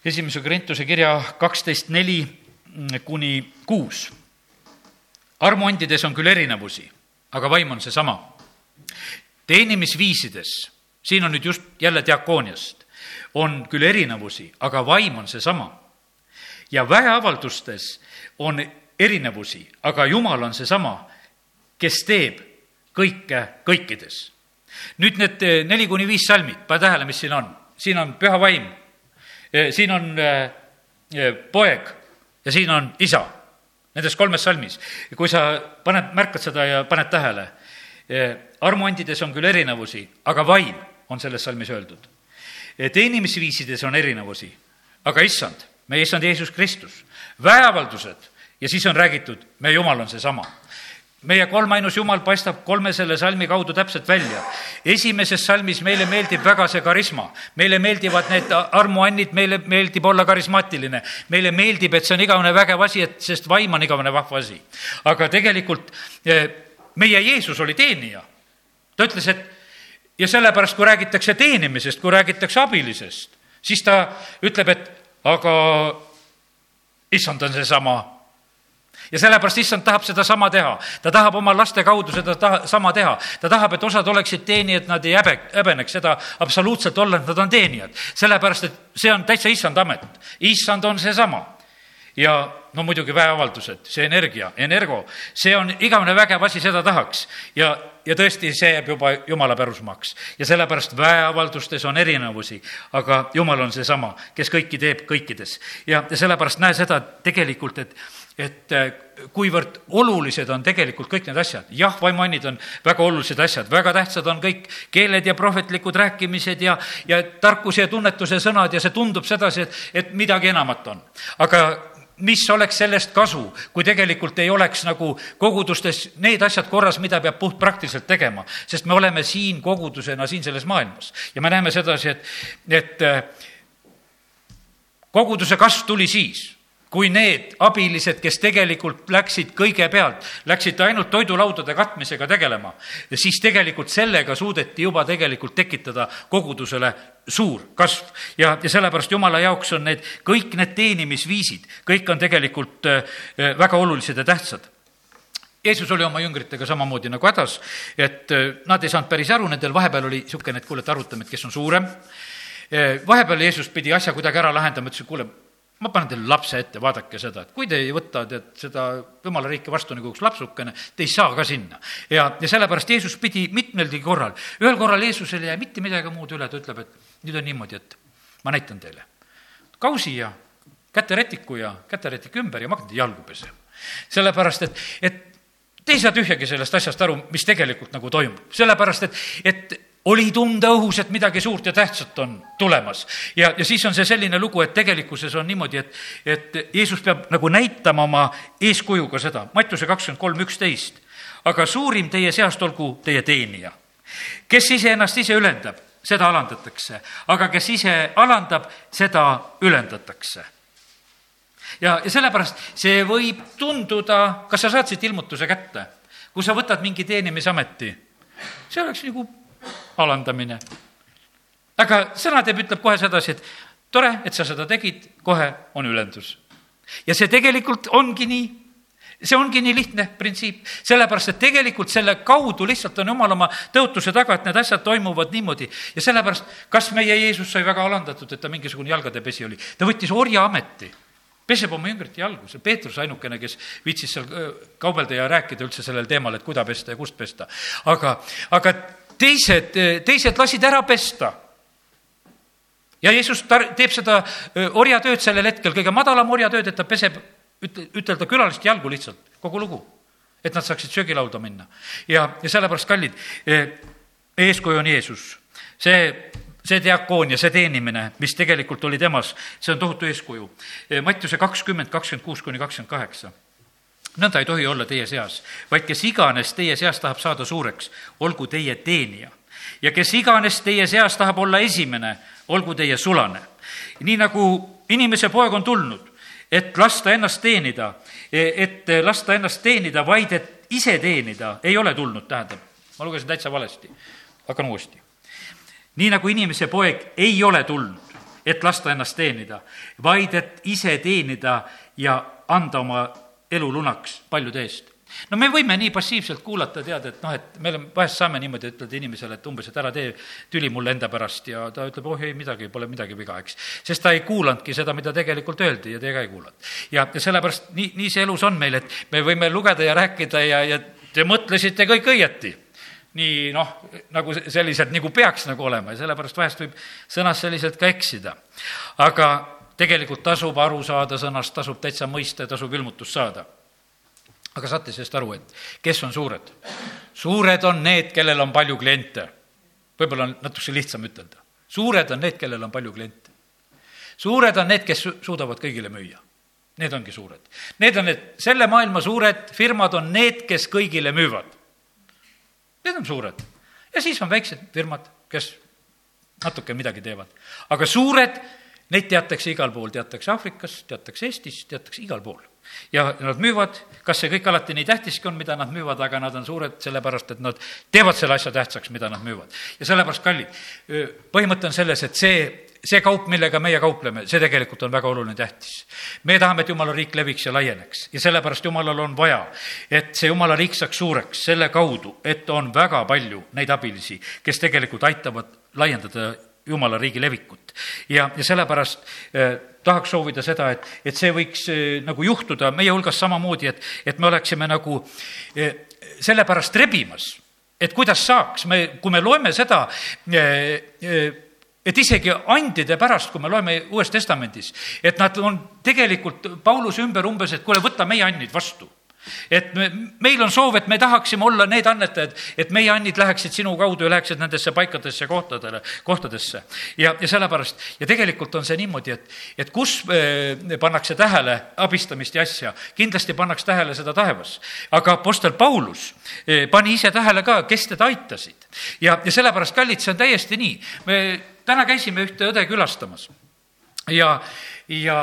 esimese Korintuse kirja kaksteist neli kuni kuus. armuandides on küll erinevusi, aga vaim on seesama. teenimisviisides, siin on nüüd just jälle diakooniast, on küll erinevusi, aga vaim on seesama. ja väeavaldustes on erinevusi, aga Jumal on seesama, kes teeb kõike kõikides. nüüd need eh, neli kuni viis salmid, pane tähele, mis siin on. siin on püha vaim, eh, siin on eh, poeg ja siin on isa. Nendes kolmes salmis. kui sa paned, märkad seda ja paned tähele, armuandides on küll erinevusi, aga vaim on selles salmis öeldud teenimisviisides on erinevusi, aga issand, meie issand Jeesus Kristus, väeavaldused ja siis on räägitud, meie Jumal on seesama meie kolmainus Jumal paistab kolme selle salmi kaudu täpselt välja. esimeses salmis meile meeldib väga see karisma, meile meeldivad need armuannid, meile meeldib olla karismaatiline, meile meeldib, et see on igavene vägev asi, et sest vaim on igavene vahva asi. aga tegelikult eh, meie Jeesus oli teenija. ta ütles, et ja sellepärast, kui räägitakse teenimisest, kui räägitakse abilisest, siis ta ütleb, et aga issand on seesama. ja sellepärast issand tahab sedasama teha, ta tahab oma laste kaudu seda taha, sama teha, ta tahab, et osad oleksid teenijad, nad ei häbe, häbeneks. Seda absoluutselt olla, et nad on teenijad. sellepärast, et see on täitsa issand amet, issand on seesama ja no muidugi väeavaldused, see energia, energo, see on igavene vägev asi, seda tahaks. ja, ja tõesti, see jääb juba jumala pärusmaaks. ja sellepärast väeavaldustes on erinevusi, aga jumal on seesama, kes kõiki teeb kõikides. ja, ja sellepärast näe seda tegelikult, et, et äh, kuivõrd olulised on tegelikult kõik need asjad. jah, vaimuannid on väga olulised asjad, väga tähtsad on kõik keeled ja prohvetlikud rääkimised ja, ja tarkuse ja tunnetuse sõnad ja see tundub sedasi, et, et midagi enamat on. aga mis oleks sellest kasu, kui tegelikult ei oleks nagu kogudustes need asjad korras, mida peab puhtpraktiliselt tegema, sest me oleme siin kogudusena siin selles maailmas. Ja me näeme sedasi, et, et äh, koguduse kasv tuli siis, kui need abilised, kes tegelikult läksid kõigepealt, läksid ainult toidulaudade katmisega tegelema, siis tegelikult sellega suudeti juba tegelikult tekitada kogudusele suur kasv. ja, ja sellepärast jumala jaoks on need, kõik need teenimisviisid, kõik on tegelikult äh, väga olulised ja tähtsad Jeesus oli oma jüngritega samamoodi nagu hädas, et äh, nad ei saanud päris aru, nendel vahepeal oli niisugune, et kuule, et arutame, et kes on suurem. Äh, vahepeal Jeesus pidi asja kuidagi ära lahendama, ütles, et kuule, ma panen teile lapse ette, vaadake seda, et kui te ei võta tead seda jumala riiki vastu nagu üks lapsukene, te ei saa ka sinna. ja, ja sellepärast Jeesus pidi mitmelgi korral, ühel korral Jeesusel ei jää mitte midagi muud üle, ta ütleb, et nüüd on niimoodi, et ma näitan teile. kausi ja käterätiku ja käterätik ümber ja ma hakkan teie jalgu pesema. sellepärast, et, et Te ei saa tühjagi sellest asjast aru, mis tegelikult nagu toimub, sellepärast et, et oli tunda õhus, et midagi suurt ja tähtsat on tulemas. ja, ja siis on see selline lugu, et tegelikkuses on niimoodi, et, et Jeesus peab nagu näitama oma eeskujuga seda, Mattiuse kakskümmend kolm, üksteist. aga suurim teie seast olgu teie teenija, kes iseennast ise ülendab, seda alandatakse, aga kes ise alandab, seda ülendatakse ja, ja sellepärast see võib tunduda, kas sa saad siit ilmutuse kätte, kui sa võtad mingi teenimisameti, see oleks nagu alandamine. aga sõna teeb, ütleb kohe sedasi, et tore, et sa seda tegid, kohe on ülendus. ja see tegelikult ongi nii see ongi nii lihtne printsiip, sellepärast et tegelikult selle kaudu lihtsalt on jumal oma tõotuse taga, et need asjad toimuvad niimoodi. ja sellepärast, kas meie Jeesus sai väga alandatud, et ta mingisugune jalgadepesi oli, ta võttis orjaameti peseb oma jüngrite jalgu, see Peetrus ainukene, kes viitsis seal kaubelda ja rääkida üldse sellel teemal, et kuida pesta ja kust pesta. aga, aga teised, teised lasid ära pesta. ja Jeesus tar-, teeb seda orjatööd sellel hetkel, kõige madalam orjatööd, et ta peseb, ütle, ütelda külaliste jalgu lihtsalt, kogu lugu. et nad saaksid söögilauda minna. ja, ja sellepärast, kallid, eeskuju on Jeesus. see see diakoonia, see teenimine, mis tegelikult oli temas, see on tohutu eeskuju. Mattiuse kakskümmend, kakskümmend kuus kuni kakskümmend kaheksa nõnda ei tohi olla teie seas, vaid kes iganes teie seas tahab saada suureks, olgu teie teenija. ja kes iganes teie seas tahab olla esimene, olgu teie sulane. nii nagu inimese poeg on tulnud, et lasta ennast teenida, et lasta ennast teenida, vaid et ise teenida, ei ole tulnud, tähendab. ma lugesin täitsa valesti. hakkan uuesti nii nagu inimese poeg ei ole tulnud, et lasta ennast teenida, vaid et ise teenida ja anda oma elu lunaks paljude eest no me võime nii passiivselt kuulata, tead, et noh, et me oleme, vahest saame niimoodi ütelda inimesele, et umbes, et ära tee tüli mulle enda pärast ja ta ütleb, oh ei midagi, pole midagi viga, eks. sest ta ei kuulanudki seda, mida tegelikult öeldi ja teie ka ei kuulanud. ja, ja sellepärast nii, nii see elus on meil, et me võime lugeda ja rääkida ja, ja te mõtlesite kõik õieti nii noh, nagu selliselt, nagu peaks nagu olema ja sellepärast vahest võib sõnas selliselt ka eksida. aga tegelikult tasub aru saada sõnast, tasub täitsa mõista ja tasub ilmutust saada. aga saate sellest aru, et kes on suured? suured on need, kellel on palju kliente. võib-olla on natukese lihtsam ütelda. suured on need, kellel on palju kliente. suured on need, kes suudavad kõigile müüa. Need ongi suured. Need on need, selle maailma suured firmad on need, kes kõigile müüvad Need on suured. ja siis on väiksed firmad, kes natuke midagi teevad. aga suured, neid teatakse igal pool, teatakse Aafrikas, teatakse Eestis, teatakse igal pool. ja nad müüvad, kas see kõik alati nii tähtiski on, mida nad müüvad, aga nad on suured sellepärast, et nad teevad selle asja tähtsaks, mida nad müüvad. ja sellepärast, kallid, põhimõte on selles, et see see kaup, millega meie kaupleme, see tegelikult on väga oluline, tähtis. me tahame, et jumala riik leviks ja laieneks ja sellepärast jumalal on vaja, et see jumala riik saaks suureks selle kaudu, et on väga palju neid abilisi, kes tegelikult aitavad laiendada jumala riigi levikut. ja, ja sellepärast eh, tahaks soovida seda, et, et see võiks eh, nagu juhtuda meie hulgas samamoodi, et, et me oleksime nagu eh, sellepärast rebimas, et kuidas saaks, me, kui me loeme seda et isegi andide pärast, kui me loeme Uues Testamendis, et nad on tegelikult Pauluse ümber umbes, et kuule, võta meie annid vastu et me, meil on soov, et me tahaksime olla need annetajad, et meie annid läheksid sinu kaudu ja läheksid nendesse paikadesse, kohtadele, kohtadesse. ja, ja sellepärast, ja tegelikult on see niimoodi, et, et kus eh, pannakse tähele abistamist ja asja, kindlasti pannakse tähele seda taevas. aga Apostel Paulus eh, pani ise tähele ka, kes teda aitasid. ja, ja sellepärast, kallid, see on täiesti nii. me täna käisime ühte õde külastamas ja, ja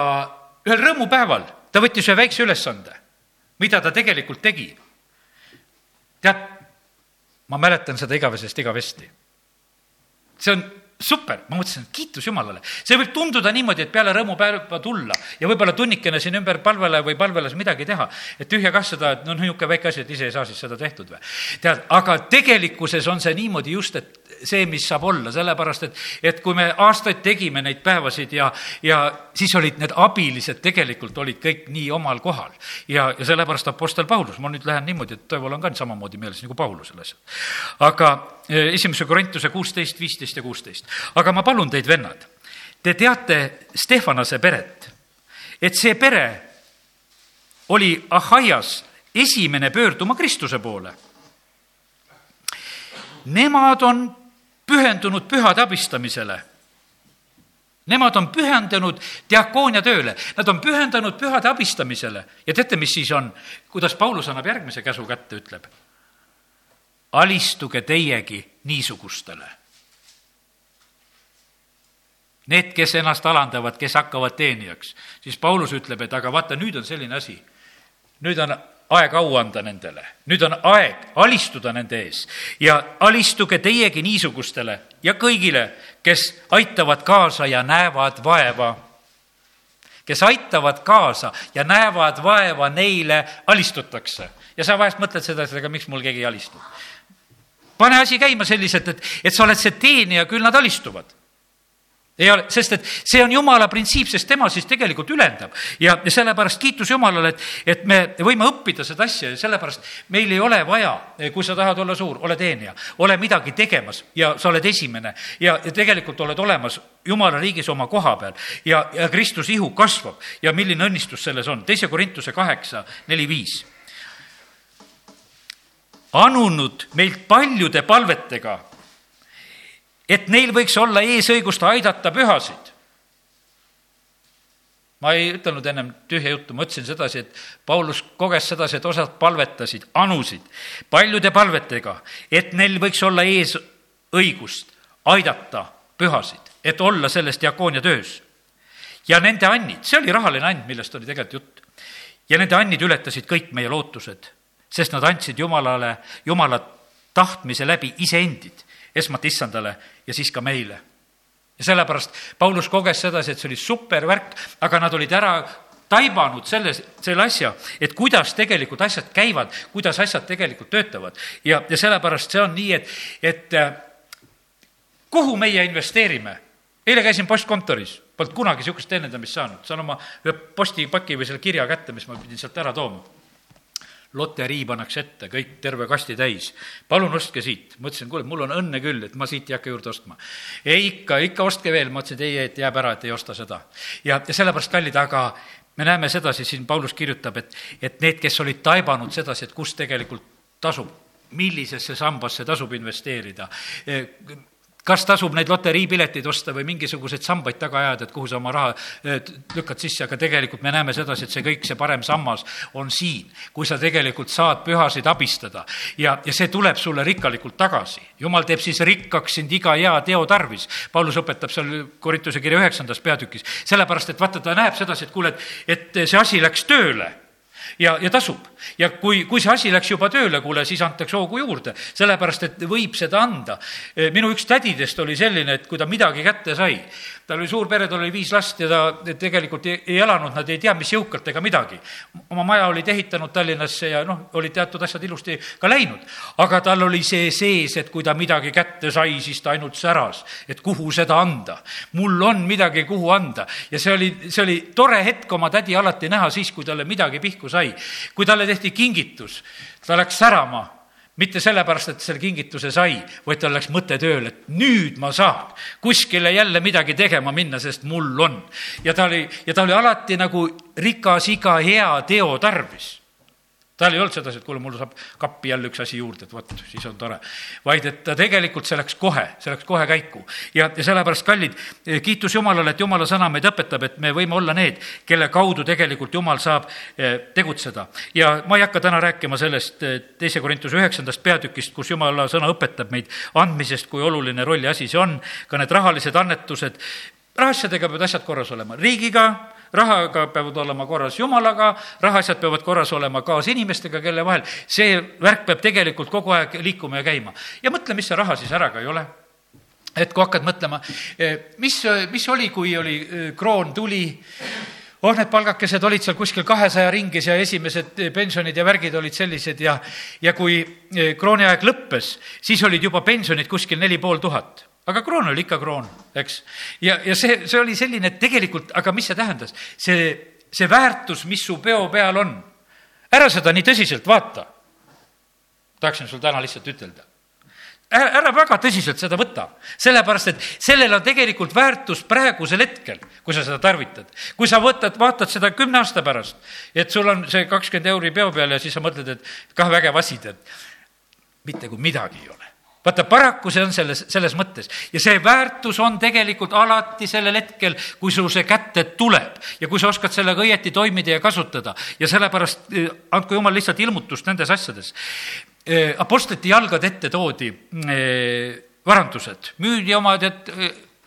ühel rõõmupäeval ta võttis ühe väikse ülesande, mida ta tegelikult tegi. tead, ma mäletan seda igavesest igavesti. see on super, ma mõtlesin, et kiitus Jumalale. see võib tunduda niimoodi, et peale rõõmupäeva tulla ja võib-olla tunnikene siin ümber palvele või palvelas midagi teha, et tühja kah seda, et noh, niisugune väike asi, et ise ei saa siis seda tehtud või. tead, aga tegelikkuses on see niimoodi just, et see, mis saab olla, sellepärast et, et kui me aastaid tegime neid päevasid ja, ja siis olid need abilised tegelikult olid kõik nii omal kohal. ja, ja sellepärast Apostel Paulus, ma nüüd lähen niimoodi, et Toival on ka samamoodi meeles nagu Paulusel asjad. aga eh, esimese Korintuse kuusteist, viisteist ja kuusteist. aga ma palun teid, vennad, te teate Stefanase peret, et see pere oli Ahaias esimene pöörduma Kristuse poole. Nemad on pühendunud pühade abistamisele. Nemad on pühendunud diakoonia tööle, nad on pühendunud pühade abistamisele ja teate, mis siis on, kuidas Paulus annab järgmise käsu kätte, ütleb. alistuge teiegi niisugustele. Need, kes ennast alandavad, kes hakkavad teenijaks, siis Paulus ütleb, et aga vaata, nüüd on selline asi. nüüd on aeg au anda nendele, nüüd on aeg alistuda nende ees ja alistuge teiegi niisugustele ja kõigile, kes aitavad kaasa ja näevad vaeva. kes aitavad kaasa ja näevad vaeva, neile alistutakse. ja sa vahest mõtled seda, et aga miks mul keegi ei alistu. pane asi käima selliselt, et, et sa oled see teenija, küll nad alistuvad ei ole, sest et see on jumala printsiip, sest tema siis tegelikult ülendab. ja, sellepärast kiitus Jumalale, et, et me võime õppida seda asja ja sellepärast meil ei ole vaja, kui sa tahad olla suur, ole teenija, ole midagi tegemas ja sa oled esimene ja, ja tegelikult oled olemas jumala riigis oma koha peal ja, ja Kristuse ihu kasvab ja milline õnnistus selles on. teise Korintuse kaheksa, neli, viis. anunud meilt paljude palvetega et neil võiks olla eesõigust aidata pühasid. ma ei ütelnud ennem tühja juttu, ma ütlesin sedasi, et Paulus koges sedasi, et osad palvetasid, anusid paljude palvetega, et neil võiks olla eesõigust aidata pühasid, et olla selles diakoonia töös. ja nende annid, see oli rahaline and, millest oli tegelikult jutt. ja nende annid ületasid kõik meie lootused, sest nad andsid Jumalale, Jumala tahtmise läbi iseendid esmalt issandale ja siis ka meile. ja sellepärast Paulus koges sedasi, et see oli supervärk, aga nad olid ära taibanud selles, selle asja, et kuidas tegelikult asjad käivad, kuidas asjad tegelikult töötavad. ja, ja sellepärast see on nii, et, et äh, kuhu meie investeerime? eile käisin postkontoris, polnud kunagi niisugust teenindamist saanud, saan oma ühe postipaki või selle kirja kätte, mis ma pidin sealt ära tooma loterii pannakse ette, kõik terve kasti täis. palun ostke siit. ma ütlesin, kuule, mul on õnne küll, et ma siit ei hakka juurde ostma. ei, ikka, ikka ostke veel, ma ütlesin, et ei, et jääb ära, et ei osta seda. ja, ja sellepärast, kallid, aga me näeme sedasi, siin Paulus kirjutab, et, et need, kes olid taibanud sedasi, et kus tegelikult tasub millisesse sambasse tasub investeerida kas tasub neid loteriipileteid osta või mingisuguseid sambaid taga ajada, et kuhu sa oma raha eh, lükkad sisse, aga tegelikult me näeme sedasi, et see kõik, see parem sammas on siin, kui sa tegelikult saad pühasid abistada ja, ja see tuleb sulle rikkalikult tagasi. jumal teeb siis rikkaks sind iga hea teo tarvis. Paulus õpetab seal Korintuse kirja üheksandas peatükis, sellepärast et vaata, ta näeb sedasi, et kuule, et, et see asi läks tööle ja, ja tasub. ja kui, kui see asi läks juba tööle, kuule, siis antakse hoogu juurde, sellepärast et võib seda anda. minu üks tädidest oli selline, et kui ta midagi kätte sai, tal oli suur pere, tal oli viis last ja ta tegelikult ei, ei elanud, nad ei tea, mis jõukalt ega midagi. oma maja olid ehitanud Tallinnasse ja noh, olid teatud asjad ilusti ka läinud. aga tal oli see sees, et kui ta midagi kätte sai, siis ta ainult säras, et kuhu seda anda. mul on midagi, kuhu anda. ja see oli, see oli tore hetk oma tädi alati näha siis, kui talle midagi pihku sai. Kui talle tehti kingitus, ta läks särama. Mitte sellepärast, et selle kingituse sai, vaid tal läks mõte tööle, et nüüd ma saan kuskile jälle midagi tegema minna, sest mul on. ja ta oli, ja ta oli alati nagu rikas iga hea teo tarvis tal ei olnud sedasi, et kuule, mul saab kappi jälle üks asi juurde, et vot, siis on tore. vaid et ta tegelikult, see läks kohe, see läks kohe käiku. ja, ja sellepärast, kallid, kiitus Jumalale, et Jumala sõna meid õpetab, et me võime olla need, kelle kaudu tegelikult Jumal saab eh, tegutseda. ja ma ei hakka täna rääkima sellest eh, teise Korintuse üheksandast peatükist, kus Jumala sõna õpetab meid andmisest, kui oluline roll ja asi see on, ka need rahalised annetused, rahaasjadega peavad asjad korras olema, riigiga rahaga peavad olema korras jumalaga, rahaasjad peavad korras olema kaasinimestega, kelle vahel see värk peab tegelikult kogu aeg liikuma ja käima. ja mõtle, mis see raha siis ära ka ei ole et kui hakkad mõtlema, mis, mis oli, kui oli kroon tuli, oh, need palgakesed olid seal kuskil kahesaja ringis ja esimesed pensionid ja värgid olid sellised ja, ja kui krooni aeg lõppes, siis olid juba pensionid kuskil neli pool tuhat. Aga kroon oli ikka kroon, eks. ja, ja see, see oli selline, et tegelikult, aga mis see tähendas? see, see väärtus, mis su peo peal on, ära seda nii tõsiselt vaata. tahaksin sul täna lihtsalt ütelda ära, ära väga tõsiselt seda võta, sellepärast et sellel on tegelikult väärtus praegusel hetkel, kui sa seda tarvitad. kui sa võtad, vaatad seda kümne aasta pärast, et sul on see kakskümmend euri peo peal ja siis sa mõtled, et kah vägev asi, tead. mitte kui midagi ei ole vaata, paraku see on selles, selles mõttes ja see väärtus on tegelikult alati sellel hetkel, kui sul see kätte tuleb ja kui sa oskad sellega õieti toimida ja kasutada ja sellepärast eh, andku jumal lihtsalt ilmutust nendes asjades. Eh, apostlite jalgade ette toodi eh, varandused, müüdi omad, et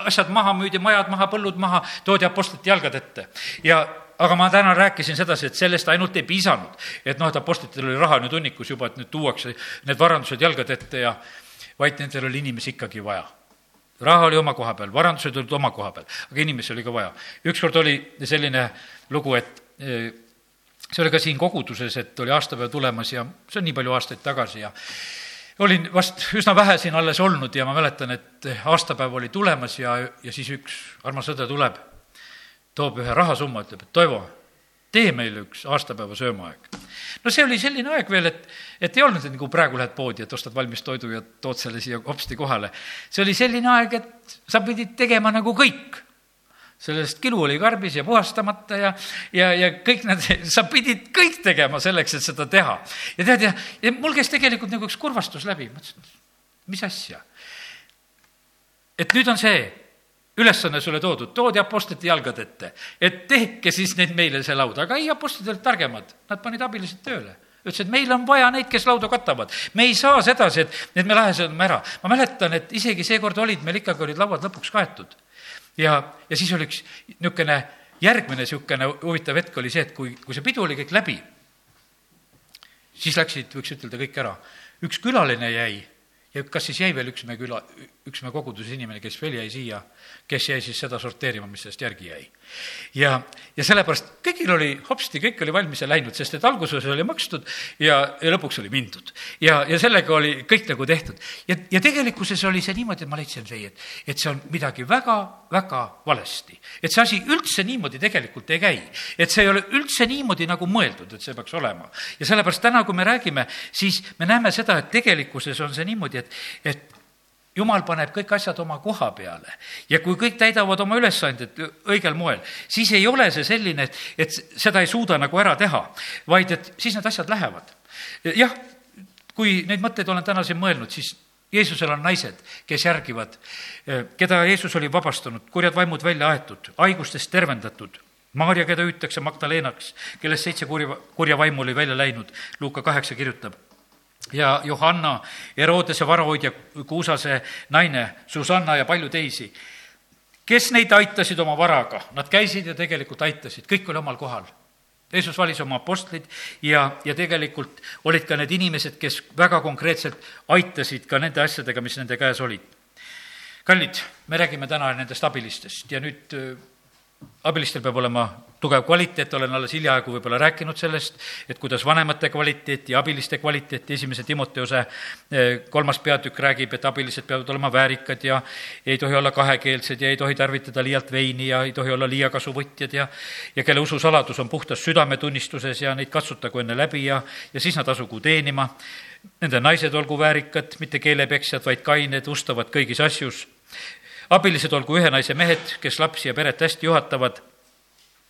asjad maha müüdi, majad maha, põllud maha, toodi apostlite jalgade ette ja aga ma täna rääkisin sedasi, et sellest ainult ei piisanud. et noh, et apostlitel oli raha nüüd hunnikus juba, et nüüd tuuakse need varandused jalgade ette ja vaid nendel oli inimesi ikkagi vaja. raha oli oma koha peal, varandused olid oma koha peal, aga inimesi oli ka vaja. ükskord oli selline lugu, et eh, see oli ka siin koguduses, et oli aastapäev tulemas ja see on nii palju aastaid tagasi ja olin vast üsna vähe siin alles olnud ja ma mäletan, et aastapäev oli tulemas ja, ja siis üks armas õde tuleb, toob ühe rahasumma, ütleb, et Toivo, tee meile üks aastapäeva söömaaeg. no see oli selline aeg veel, et, et ei olnud, nagu praegu lähed poodi, et ostad valmis toidu ja tood selle siia hopsti kohale. see oli selline aeg, et sa pidid tegema nagu kõik sellest kilu oli karbis ja puhastamata ja, ja, ja kõik need, sa pidid kõik tegema selleks, et seda teha. ja tead, ja, ja mul käis tegelikult nagu üks kurvastus läbi, mõtlesin, mis asja. et nüüd on see ülesanne sulle toodud, toodi apostlite jalgade ette, et tehke siis neid meile see laud, aga ei, apostlid olid targemad, nad panid abilised tööle ütles, et meil on vaja neid, kes lauda katavad. me ei saa sedasi, et, et me läheme ära. ma mäletan, et isegi seekord olid meil ikkagi, olid lauad lõpuks kaetud ja, ja siis oli üks niisugune järgmine niisugune huvitav hetk oli see, et kui, kui see pidu oli kõik läbi, siis läksid, võiks ütelda, kõik ära. üks külaline jäi ja kas siis jäi veel üks meie küla, üks meie koguduse inimene, kes veel jäi siia, kes jäi siis seda sorteerima, mis sellest järgi jäi. ja, ja sellepärast kõigil oli hopsti, kõik oli valmis ja läinud, sest et alguses oli makstud ja, ja lõpuks oli mindud. ja, ja sellega oli kõik nagu tehtud. ja, ja tegelikkuses oli see niimoodi, et ma leidsin see, et, et see on midagi väga, väga valesti. et see asi üldse niimoodi tegelikult ei käi. et see ei ole üldse niimoodi nagu mõeldud, et see peaks olema. ja sellepärast täna, kui me räägime, siis me näeme seda, et tegelikkuses on see niimoodi, et, et jumal paneb kõik asjad oma koha peale ja kui kõik täidavad oma ülesanded õigel moel, siis ei ole see selline, et, et seda ei suuda nagu ära teha, vaid et siis need asjad lähevad. jah, kui neid mõtteid olen täna siin mõelnud, siis Jeesusel on naised, kes järgivad, keda Jeesus oli vabastanud, kurjad vaimud välja aetud, haigustest tervendatud Maarja, keda hüütakse Magdalenaks, kellest seitse kurja, kurja vaimu oli välja läinud, Luuka kaheksa kirjutab ja Johanna, Herodese varahoidja Kuusase naine, Susanna ja palju teisi, kes neid aitasid oma varaga, nad käisid ja tegelikult aitasid, kõik oli omal kohal. Jeesus valis oma apostlid ja, ja tegelikult olid ka need inimesed, kes väga konkreetselt aitasid ka nende asjadega, mis nende käes olid. kallid, me räägime täna nendest abilistest ja nüüd abilistel peab olema tugev kvaliteet, olen alles hiljaaegu võib-olla rääkinud sellest, et kuidas vanemate kvaliteeti ja abiliste kvaliteeti, esimese Timoteose eh, kolmas peatükk räägib, et abilised peavad olema väärikad ja ei tohi olla kahekeelsed ja ei tohi tarvitada liialt veini ja ei tohi olla liiakasuvõtjad ja ja kelle ususaladus on puhtas südametunnistuses ja neid katsutagu enne läbi ja, ja siis nad asugu teenima. Nende naised olgu väärikad, mitte keelepeksjad, vaid kained, ustavad kõigis asjus abilised olgu ühe naise mehed, kes lapsi ja peret hästi juhatavad.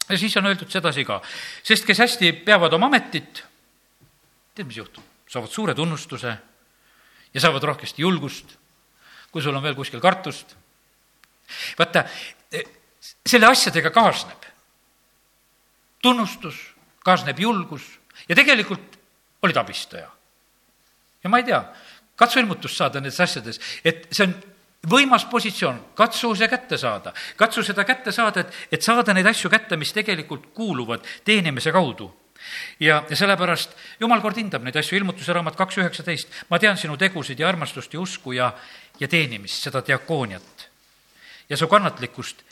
ja siis on öeldud sedasi ka, sest kes hästi peavad oma ametit, tead, mis juhtub? saavad suure tunnustuse ja saavad rohkesti julgust, kui sul on veel kuskil kartust. vaata, selle asjadega kaasneb tunnustus, kaasneb julgus ja tegelikult olid abistaja. ja ma ei tea, katsu ilmutust saada nendes asjades, et see on võimas positsioon, katsu see kätte saada, katsu seda kätte saada, et, et saada neid asju kätte, mis tegelikult kuuluvad teenimise kaudu. Ja, ja sellepärast jumal kord hindab neid asju, ilmutuse raamat kaks üheksateist, ma tean sinu tegusid ja armastust ja usku ja, ja teenimist, seda diakooniat ja su kannatlikkust.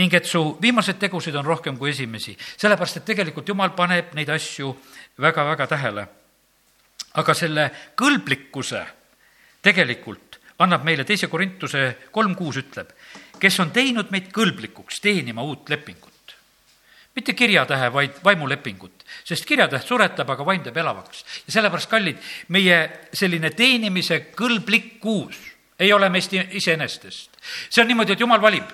Ning et su viimased tegusid on rohkem kui esimesi, sellepärast et tegelikult jumal paneb neid asju väga-väga tähele. aga selle kõlblikkuse tegelikult annab meile teise Korintuse kolm kuus ütleb, kes on teinud meid kõlblikuks teenima uut lepingut mitte kirjatähe, vaid vaimulepingut, sest kirjatäht suretab, aga vaim teeb elavaks. ja sellepärast, kallid, meie selline teenimise kõlblikkus ei ole meist iseenesestest. see on niimoodi, et jumal valib.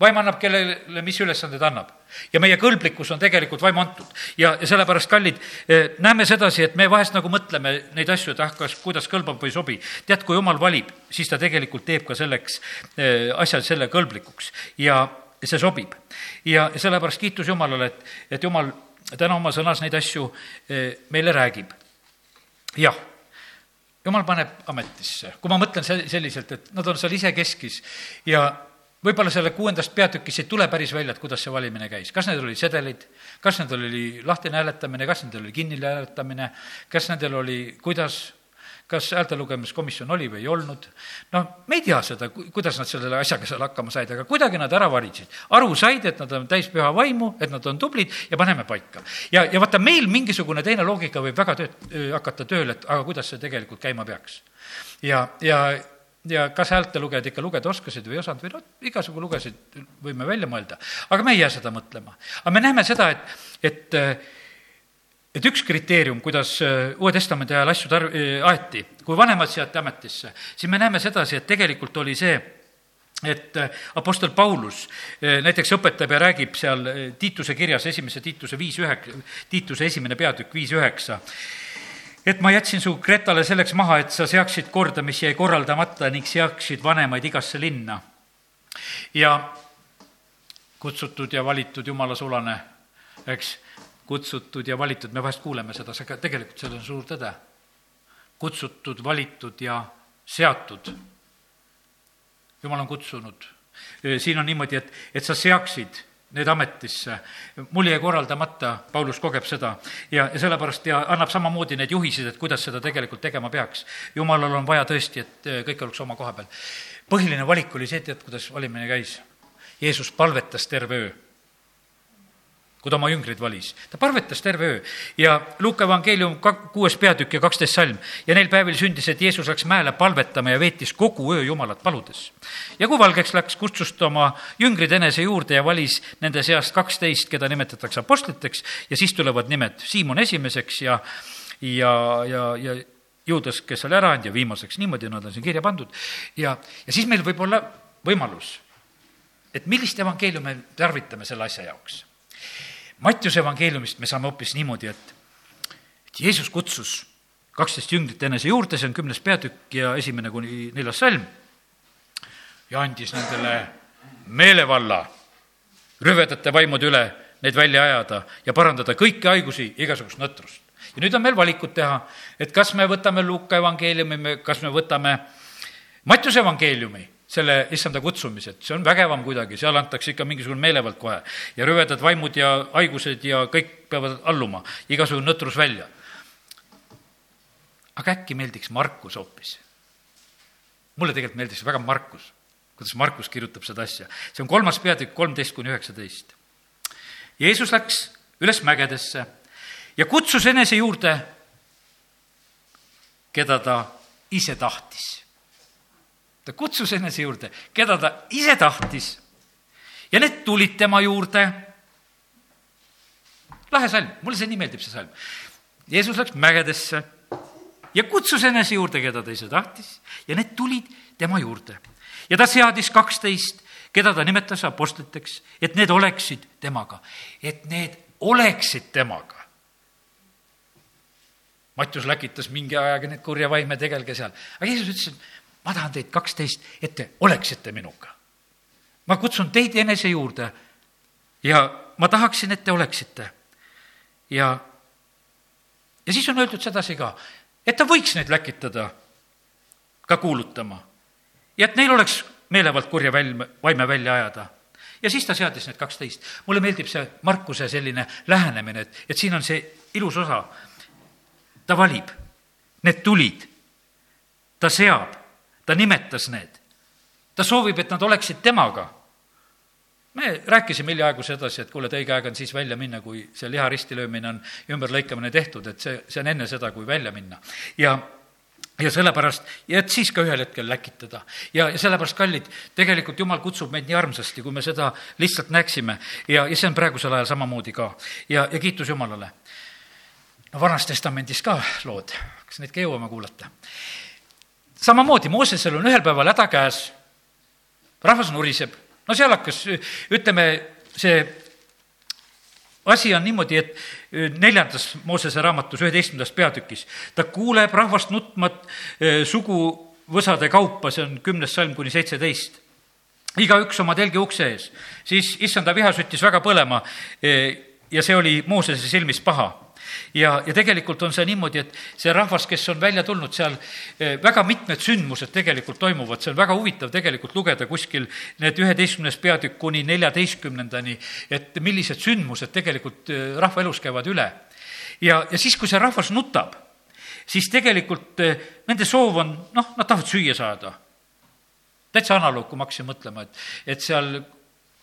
Vaim annab kellele, mis ülesanded annab. ja meie kõlblikkus on tegelikult vaimu antud. ja, ja sellepärast, kallid, eh, näeme sedasi, et me vahest nagu mõtleme neid asju, et ah, kas, kuidas kõlbab või ei sobi. tead, kui jumal valib, siis ta tegelikult teeb ka selleks eh, asja selle kõlblikuks ja see sobib. ja sellepärast kiitus Jumalale, et, et Jumal täna oma sõnas neid asju eh, meile räägib. jah, Jumal paneb ametisse, kui ma mõtlen selliselt, et nad on seal isekeskis ja võib-olla selle kuuendast peatükist ei tule päris välja, et kuidas see valimine käis, kas need olid sedelid, kas nendel oli lahtine hääletamine, kas nendel oli kinnine hääletamine, kas nendel oli, kuidas kas häälte lugemiskomisjon oli või ei olnud. noh, me ei tea seda, kuidas nad selle asjaga seal hakkama said, aga kuidagi nad ära varisesid. aru said, et nad on täis püha vaimu, et nad on tublid ja paneme paika. ja, ja vaata, meil mingisugune teine loogika võib väga tööd, hakata tööle, et aga kuidas see tegelikult käima peaks. ja, ja ja kas häältelugejad ikka lugeda oskasid või ei osanud või noh, igasugu lugesid, võime välja mõelda. aga me ei jää seda mõtlema. aga me näeme seda, et, et et üks kriteerium, kuidas äh, Uue Testamendi ajal asju tar-, äh, aeti, kui vanemad seati ametisse, siis me näeme sedasi, et tegelikult oli see, et äh, Apostel Paulus näiteks õpetab ja räägib seal Tiituse kirjas, esimese Tiituse viis ühek-, Tiituse esimene peatükk viis üheksa, et ma jätsin su Kretale selleks maha, et sa seaksid korda, mis jäi korraldamata ning seaksid vanemaid igasse linna. ja kutsutud ja valitud jumala sulane, eks kutsutud ja valitud, me vahest kuuleme seda, aga tegelikult seal on suur tõde. kutsutud, valitud ja seatud. jumal on kutsunud. siin on niimoodi, et, et sa seaksid need ametisse. mul jäi korraldamata, Paulus kogeb seda ja, ja sellepärast ja annab samamoodi need juhised, et kuidas seda tegelikult tegema peaks. jumalal on vaja tõesti, et kõik oleks oma koha peal. põhiline valik oli see, tead, kuidas valimine käis. Jeesus palvetas terve öö kui ta oma jüngrid valis. ta palvetas terve öö ja Luuka evangeelium kuues peatükk ja kaksteist salm. ja neil päevil sündis, et Jeesus läks mäele palvetama ja veetis kogu öö Jumalat paludes. ja kui valgeks läks, kutsus ta oma jüngrid enese juurde ja valis nende seast kaksteist, keda nimetatakse apostliteks ja siis tulevad nimed Siimon esimeseks ja, ja, ja, ja Juudas, kes oli ära andnud ja viimaseks, niimoodi nad on siin kirja pandud. ja, ja siis meil võib olla võimalus, et millist evangeeliumi me tarvitame selle asja jaoks Mattiuse evangeeliumist me saame hoopis niimoodi, et, et Jeesus kutsus kaksteist jüngrit enese juurde, see on kümnes peatükk ja esimene kuni neljas salm, ja andis nendele meelevalla rüvedate vaimude üle neid välja ajada ja parandada kõiki haigusi, igasugust nõtrust. ja nüüd on meil valikud teha, et kas me võtame Luuka evangeeliumi, kas me võtame Mattiuse evangeeliumi selle issanda kutsumised, see on vägevam kuidagi, seal antakse ikka mingisugune meelevald kohe. ja rüvedad vaimud ja haigused ja kõik peavad alluma, igasugune nõtrus välja. aga äkki meeldiks Markus hoopis? mulle tegelikult meeldis väga Markus, kuidas Markus kirjutab seda asja. see on kolmas peatükk, kolmteist kuni üheksateist. Jeesus läks üles mägedesse ja kutsus enese juurde, keda ta ise tahtis ta kutsus enese juurde, keda ta ise tahtis. ja need tulid tema juurde. lahe salm, mulle see nii meeldib, see salm. Jeesus läks mägedesse ja kutsus enese juurde, keda ta ise tahtis ja need tulid tema juurde. ja ta seadis kaksteist, keda ta nimetas apostliteks, et need oleksid temaga, et need oleksid temaga. Mattius läkitas mingi ajaga neid kurja vaime, tegelge seal. aga Jeesus ütles, et ma tahan teid kaksteist, et te oleksite minuga. ma kutsun teid enese juurde ja ma tahaksin, et te oleksite. ja, ja siis on öeldud sedasi ka, et ta võiks neid läkitada ka kuulutama. ja et neil oleks meelevald kurja välm-, vaime välja ajada. ja siis ta seadis need kaksteist. mulle meeldib see Markuse selline lähenemine, et, et siin on see ilus osa. ta valib, need tulid, ta seab, ta nimetas need. ta soovib, et nad oleksid temaga me rääkisime hiljaaegu sedasi, et kuule, et õige aeg on siis välja minna, kui see liha ristilöömine on, ümberlõikamine tehtud, et see, see on enne seda, kui välja minna. ja ja sellepärast, ja et siis ka ühel hetkel läkitada. ja, ja sellepärast, kallid, tegelikult Jumal kutsub meid nii armsasti, kui me seda lihtsalt näeksime ja, ja see on praegusel ajal samamoodi ka. ja, ja kiitus Jumalale. no Vanas Testamendis ka lood, kas neid ka jõuame kuulata? Samamoodi, Moosesel on ühel päeval häda käes, rahvas nuriseb, no seal hakkas, ütleme, see asi on niimoodi, et neljandas Moosese raamatus, üheteistkümnendas peatükis, ta kuuleb rahvast nutmat suguvõsade kaupa, see on kümnes salm kuni seitseteist. igaüks oma telgi ukse ees, siis issanda viha süttis väga põlema ja see oli Moosese silmis paha ja, ja tegelikult on see niimoodi, et see rahvas, kes on välja tulnud seal, eh, väga mitmed sündmused tegelikult toimuvad, see on väga huvitav tegelikult lugeda kuskil need üheteistkümnes peatükk kuni neljateistkümnendani, et millised sündmused tegelikult eh, rahva elus käivad üle. ja, ja siis, kui see rahvas nutab, siis tegelikult eh, nende soov on, noh, nad tahavad süüa saada täitsa analoog, kui ma hakkasin mõtlema, et, et seal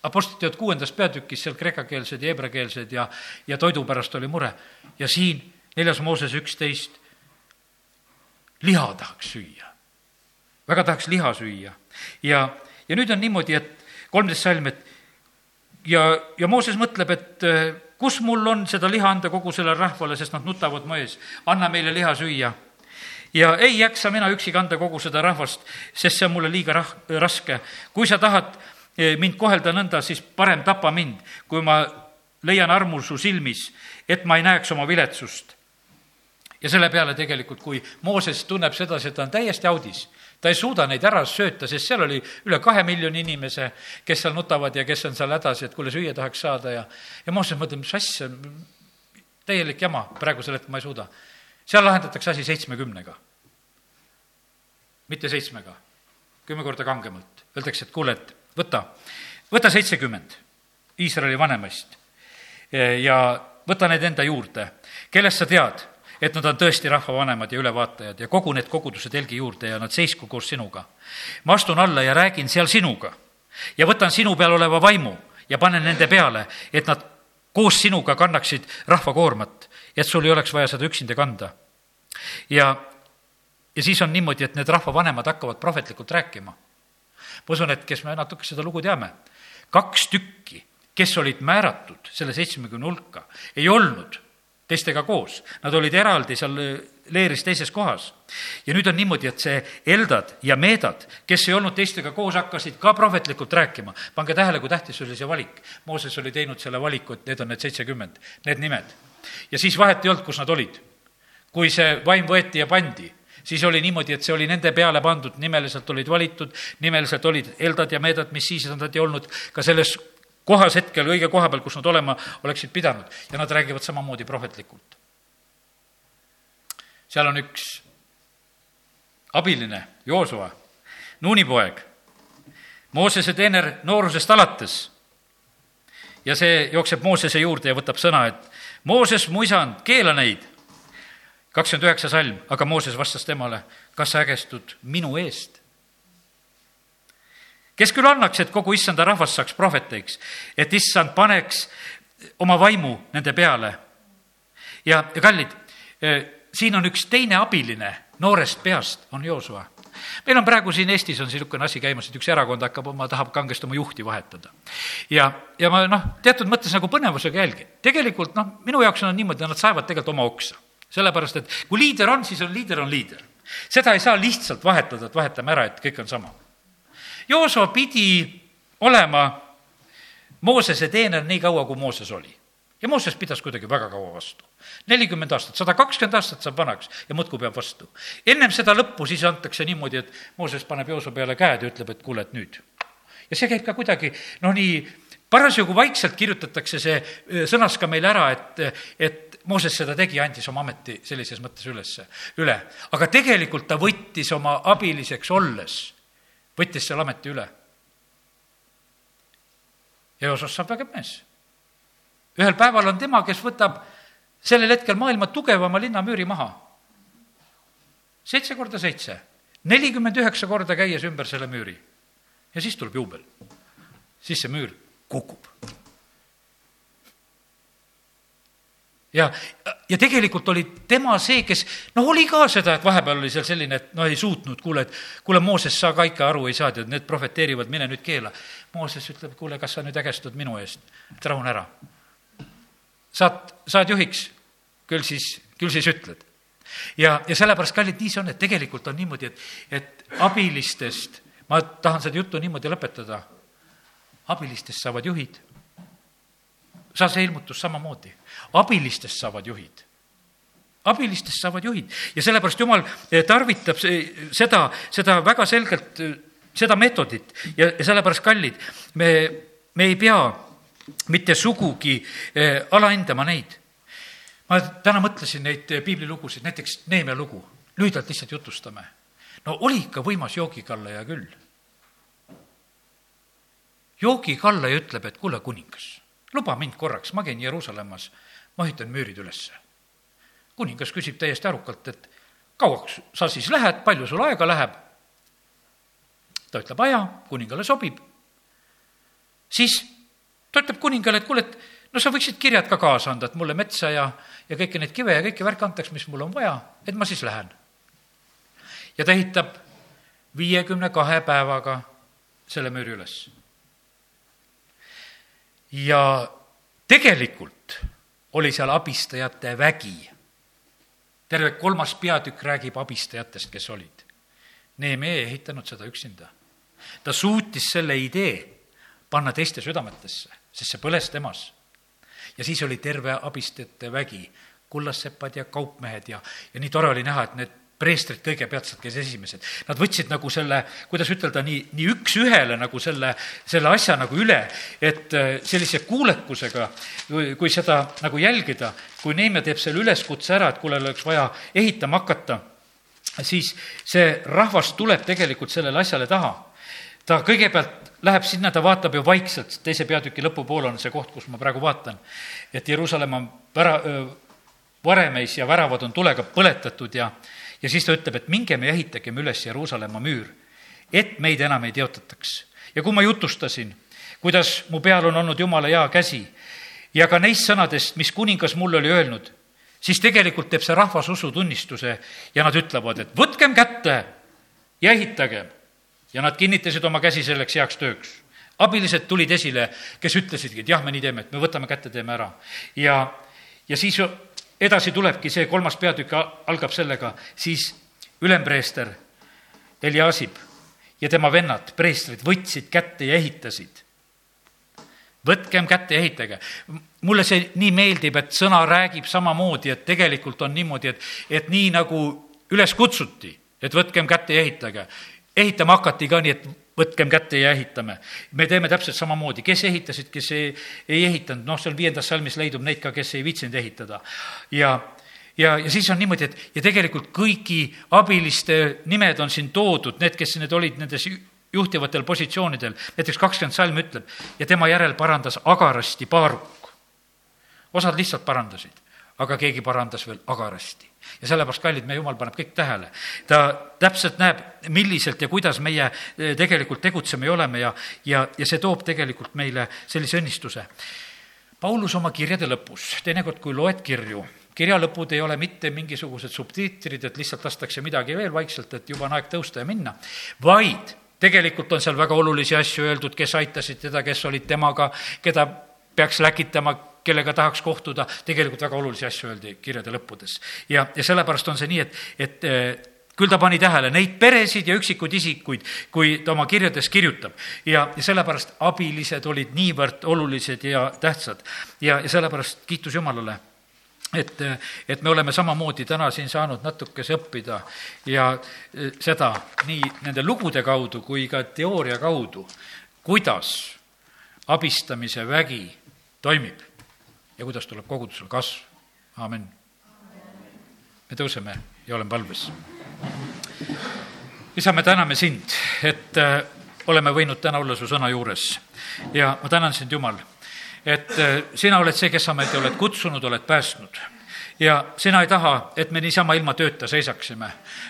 Apostliteod kuuendas peatükis seal kreekakeelsed ja heebreakeelsed ja, ja toidu pärast oli mure. ja siin neljas Mooses üksteist, liha tahaks süüa. väga tahaks liha süüa. ja, ja nüüd on niimoodi, et kolmteist salm, et ja, ja Mooses mõtleb, et äh, kus mul on seda liha anda kogu sellele rahvale, sest nad nutavad mu ees. anna meile liha süüa ja ei jaksa mina üksi kanda kogu seda rahvast, sest see on mulle liiga rah-, raske. kui sa tahad mind kohelda nõnda, siis parem tapa mind, kui ma leian armu su silmis, et ma ei näeks oma viletsust. ja selle peale tegelikult, kui Mooses tunneb sedasi, et ta on täiesti audis, ta ei suuda neid ära sööta, sest seal oli üle kahe miljoni inimese, kes seal nutavad ja kes on seal hädas, et kuule, süüa tahaks saada ja ja Mooses mõtleb, mis asja, täielik jama, praegusel hetkel ma ei suuda. seal lahendatakse asi seitsmekümnega, mitte seitsmega, kümme korda kangemalt. Öeldakse, et kuule, et võta, võta seitsekümmend Iisraeli vanemaist ja võta need enda juurde, kellest sa tead, et nad on tõesti rahva vanemad ja ülevaatajad ja kogu need koguduse telgi juurde ja nad seisku koos sinuga. ma astun alla ja räägin seal sinuga ja võtan sinu peal oleva vaimu ja panen nende peale, et nad koos sinuga kannaksid rahva koormat, et sul ei oleks vaja seda üksinda kanda. ja, ja siis on niimoodi, et need rahvavanemad hakkavad prohvetlikult rääkima ma usun, et kes me natuke seda lugu teame, kaks tükki, kes olid määratud selle seitsmekümne hulka, ei olnud teistega koos, nad olid eraldi seal leeris teises kohas. ja nüüd on niimoodi, et see Eldad ja Meedad, kes ei olnud teistega koos, hakkasid ka prohvetlikult rääkima. pange tähele, kui tähtis oli see valik. Mooses oli teinud selle valiku, et need on need seitsekümmend, need nimed. ja siis vahet ei olnud, kus nad olid. kui see vaim võeti ja pandi siis oli niimoodi, et see oli nende peale pandud, nimeliselt olid valitud, nimeliselt olid Eldad ja Meedad, mis siis nad ei olnud ka selles kohas hetkel, õige koha peal, kus nad olema oleksid pidanud ja nad räägivad samamoodi prohvetlikult. seal on üks abiline, Joosua, Nuuni poeg, Moosese teener noorusest alates. ja see jookseb Moosese juurde ja võtab sõna, et Mooses, mu isand, keela neid kakskümmend üheksa salm, aga Mooses vastas temale, kas sa ägestud minu eest? kes küll annaks, et kogu issanda rahvas saaks prohveteiks, et issand paneks oma vaimu nende peale. ja, ja kallid, eh, siin on üks teine abiline noorest peast, on Joosua. meil on praegu siin Eestis on niisugune asi käimas, et üks erakond hakkab oma, tahab kangesti oma juhti vahetada. ja, ja ma noh, teatud mõttes nagu põnevusega jälgin. tegelikult noh, minu jaoks on niimoodi, nad saevad tegelikult oma oksa sellepärast, et kui liider on, siis on liider, on liider. seda ei saa lihtsalt vahetada, et vahetame ära, et kõik on sama. Joosua pidi olema Moosese teener nii kaua, kui Mooses oli. ja Mooses pidas kuidagi väga kaua vastu. nelikümmend aastat, sada kakskümmend aastat saab vanaks ja muudkui peab vastu. ennem seda lõppu siis antakse niimoodi, et Mooses paneb Joosua peale käed ja ütleb, et kuule, et nüüd. ja see käib ka kuidagi noh, nii parasjagu vaikselt kirjutatakse see sõnas ka meil ära, et, et Mooses seda tegi, andis oma ameti sellises mõttes ülesse, üle. aga tegelikult ta võttis oma abiliseks olles võttis selle ameti üle. Eosas saab vägev mees. ühel päeval on tema, kes võtab sellel hetkel maailma tugevama linnamüüri maha. seitse korda seitse, nelikümmend üheksa korda käies ümber selle müüri. ja siis tuleb juubel. siis see müür kukub ja, ja tegelikult oli tema see, kes noh, oli ka seda, et vahepeal oli seal selline, et no ei suutnud, kuule, et kuule, Mooses, sa ka ikka aru ei saa, tead, need prohveteerivad, mine nüüd keela. Mooses ütleb, kuule, kas sa nüüd ägestud minu eest, et rahune ära. saad, saad juhiks, küll siis, küll siis ütled. ja, ja sellepärast, kallid, nii see on, et tegelikult on niimoodi, et, et abilistest, ma tahan seda juttu niimoodi lõpetada, abilistest saavad juhid saa see ilmutus samamoodi. abilistest saavad juhid. abilistest saavad juhid ja sellepärast Jumal eh, tarvitab seda, seda väga selgelt, eh, seda meetodit ja, ja sellepärast, kallid, me, me ei pea mitte sugugi eh, alahindama neid. ma täna mõtlesin neid piiblilugusid, näiteks Neemia lugu, lühidalt lihtsalt jutustame. no oli ikka võimas joogikallaja küll. joogikallaja ütleb, et kuule, kuningas luba mind korraks, ma käin Jeruusalemmas, ma ehitan müürid ülesse. kuningas küsib täiesti arukalt, et kauaks sa siis lähed, palju sul aega läheb? ta ütleb aja, kuningale sobib. siis ta ütleb kuningale, et kuule, et no sa võiksid kirjad ka kaasa anda, et mulle metsa ja, ja kõiki neid kive ja kõiki värke antaks, mis mul on vaja, et ma siis lähen. ja ta ehitab viiekümne kahe päevaga selle müüri üles ja tegelikult oli seal abistajate vägi. terve kolmas peatükk räägib abistajatest, kes olid. Neeme ei ehitanud seda üksinda. ta suutis selle idee panna teiste südametesse, sest see põles temas. ja siis oli terve abistajate vägi, kullassepad ja kaupmehed ja, ja nii tore oli näha, et need preestrid kõigepealt käis esimesed. Nad võtsid nagu selle, kuidas ütelda, nii, nii üks-ühele nagu selle, selle asja nagu üle, et äh, sellise kuulekusega, kui seda nagu jälgida, kui Neemia teeb selle üleskutse ära, et kuule, oleks vaja ehitama hakata, siis see rahvas tuleb tegelikult sellele asjale taha. ta kõigepealt läheb sinna, ta vaatab ju vaikselt, teise peatüki lõpupool on see koht, kus ma praegu vaatan, et Jeruusalemm on vära-, varemeis ja väravad on tulega põletatud ja ja siis ta ütleb, et mingem ja ehitagem üles Jeruusalemma müür, et meid enam ei teotataks. ja kui ma jutustasin, kuidas mu peal on olnud Jumala hea käsi ja ka neist sõnadest, mis kuningas mulle oli öelnud, siis tegelikult teeb see rahvas usutunnistuse ja nad ütlevad, et võtkem kätte ja ehitagem. ja nad kinnitasid oma käsi selleks heaks tööks abilised tulid esile, kes ütlesidki, et jah, me nii teeme, et me võtame kätte, teeme ära. ja, ja siis edasi tulebki see kolmas peatükk, algab sellega, siis ülempreester Eliasib ja tema vennad, preestrid, võtsid kätte ja ehitasid. võtkem kätte ja ehitage. mulle see nii meeldib, et sõna räägib samamoodi, et tegelikult on niimoodi, et, et nii nagu üles kutsuti, et võtkem kätte ja ehitage. ehitama hakati ka nii, et võtkem kätte ja ehitame. me teeme täpselt samamoodi, kes ehitasid, kes ei, ei ehitanud, noh, seal viiendas salmis leidub neid ka, kes ei viitsinud ehitada. ja, ja, ja siis on niimoodi, et ja tegelikult kõigi abiliste nimed on siin toodud, need, kes need olid nendes juhtivatel positsioonidel, näiteks kakskümmend salm ütleb, ja tema järel parandas agarasti Paaruk. osad lihtsalt parandasid, aga keegi parandas veel agarasti ja sellepärast, kallid, meie jumal paneb kõik tähele. ta täpselt näeb, milliselt ja kuidas meie eh, tegelikult tegutseme ja oleme ja, ja, ja see toob tegelikult meile sellise õnnistuse. Paulus oma kirjade lõpus, teinekord kui loed kirju, kirja lõpud ei ole mitte mingisugused subtiitrid, et lihtsalt lastakse midagi veel vaikselt, et juba on aeg tõusta ja minna, vaid tegelikult on seal väga olulisi asju öeldud, kes aitasid teda, kes olid temaga, keda peaks läkitama, kellega tahaks kohtuda, tegelikult väga olulisi asju öeldi kirjade lõppudes. ja, ja sellepärast on see nii, et, et eh, küll ta pani tähele neid peresid ja üksikuid isikuid, kui ta oma kirjades kirjutab. ja, ja sellepärast abilised olid niivõrd olulised ja tähtsad. ja, ja sellepärast kiitus Jumalale et, et me oleme samamoodi täna siin saanud natukese õppida ja eh, seda nii nende lugude kaudu kui ka teooria kaudu, kuidas abistamise vägi toimib ja kuidas tuleb kogudusel kasv. amin. me tõuseme ja oleme palves. isa, me täname sind, et äh, oleme võinud täna olla su sõna juures ja ma tänan sind, Jumal, et äh, sina oled see, kes sa meid oled kutsunud, oled päästnud ja sina ei taha, et me niisama ilma tööta seisaksime,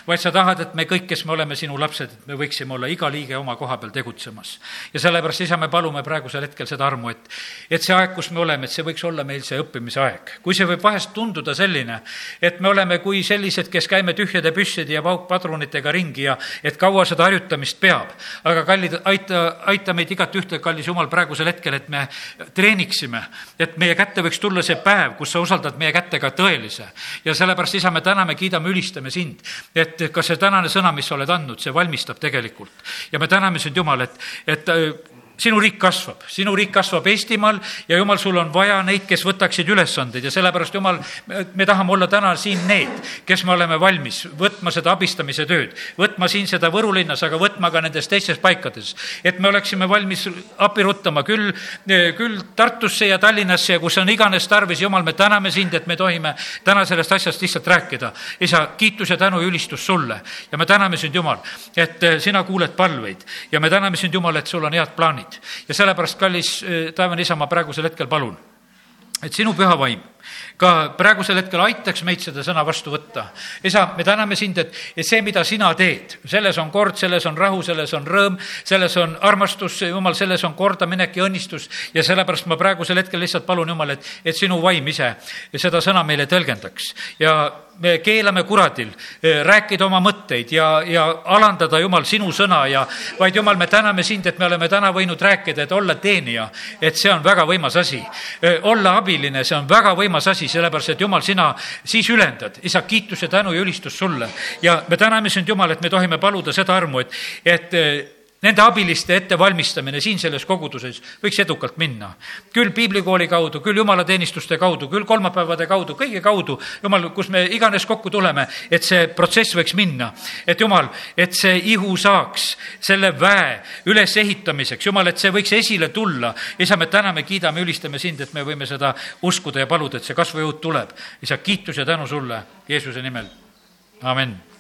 vaid sa tahad, et me kõik, kes me oleme sinu lapsed, et me võiksime olla iga liige oma koha peal tegutsemas. ja sellepärast, isa, me palume praegusel hetkel seda armu, et, et see aeg, kus me oleme, et see võiks olla meil see õppimise aeg. kui see võib vahest tunduda selline, et me oleme kui sellised, kes käime tühjade püsside ja paukpadrunitega ringi ja et kaua seda harjutamist peab. aga kallid, aita, aita meid igat ühte, kallis Jumal, praegusel hetkel, et me treeniksime, et meie kätte võiks tulla see päev, kus sa usaldad meie kätte ka tõele tõelise. ja sellepärast, isa, me täname, kiidame, ülistame sind, et ka see tänane sõna, mis sa oled andnud, see valmistab tegelikult. ja me täname sind, Jumal, et, et sinu riik kasvab, sinu riik kasvab Eestimaal ja jumal, sul on vaja neid, kes võtaksid ülesandeid. Ja sellepärast, jumal, me tahame olla täna siin need, kes me oleme valmis võtma seda abistamise tööd, võtma siin seda Võru linnas, aga võtma ka nendes teistes paikades. et me oleksime valmis appi ruttama küll, küll Tartusse ja Tallinnasse ja kus on iganes tarvis, jumal, me täname sind, et me tohime täna sellest asjast lihtsalt rääkida. isa, kiitus ja tänu ja ülistus sulle. Ja me täname sind, Jumal, et sina kuuled palveid. Ja me täname sind, Jumal, et sul on head plaanid meid. ja sellepärast, kallis eh, taevane isa, ma praegusel hetkel palun, et sinu püha vaim ka praegusel hetkel aitaks meid seda sõna vastu võtta. isa, me täname sind, et, et see, mida sina teed, selles on kord, selles on rahu, selles on rõõm, selles on armastus, jumal, selles on kordaminek ja õnnistus ja sellepärast ma praegusel hetkel lihtsalt palun, Jumal, et, et sinu vaim ise seda sõna meile tõlgendaks ja me keelame kuradil eh, rääkida oma mõtteid ja, ja alandada, Jumal, sinu sõna ja vaid Jumal, me täname sind, et me oleme täna võinud rääkida, et olla teenija, et see on väga võimas asi. Eh, olla abiline, see on väga võimas asi, sellepärast et Jumal, sina siis ülendad. isa, kiitus ja tänu ja ülistus sulle. ja me täname sind, Jumal, et me tohime paluda seda armu, et, et eh, nende abiliste ettevalmistamine siin selles koguduses võiks edukalt minna. küll piiblikooli kaudu, küll jumalateenistuste kaudu, küll kolmapäevade kaudu, kõige kaudu, jumal, kus me iganes kokku tuleme, et see protsess võiks minna. et jumal, et see ihu saaks selle väe ülesehitamiseks, jumal, et see võiks esile tulla. isa, me täname, kiidame, ülistame sind, et me võime seda uskuda ja paluda, et see kasvujõud tuleb. isa, kiitus ja tänu sulle Jeesuse nimel, amin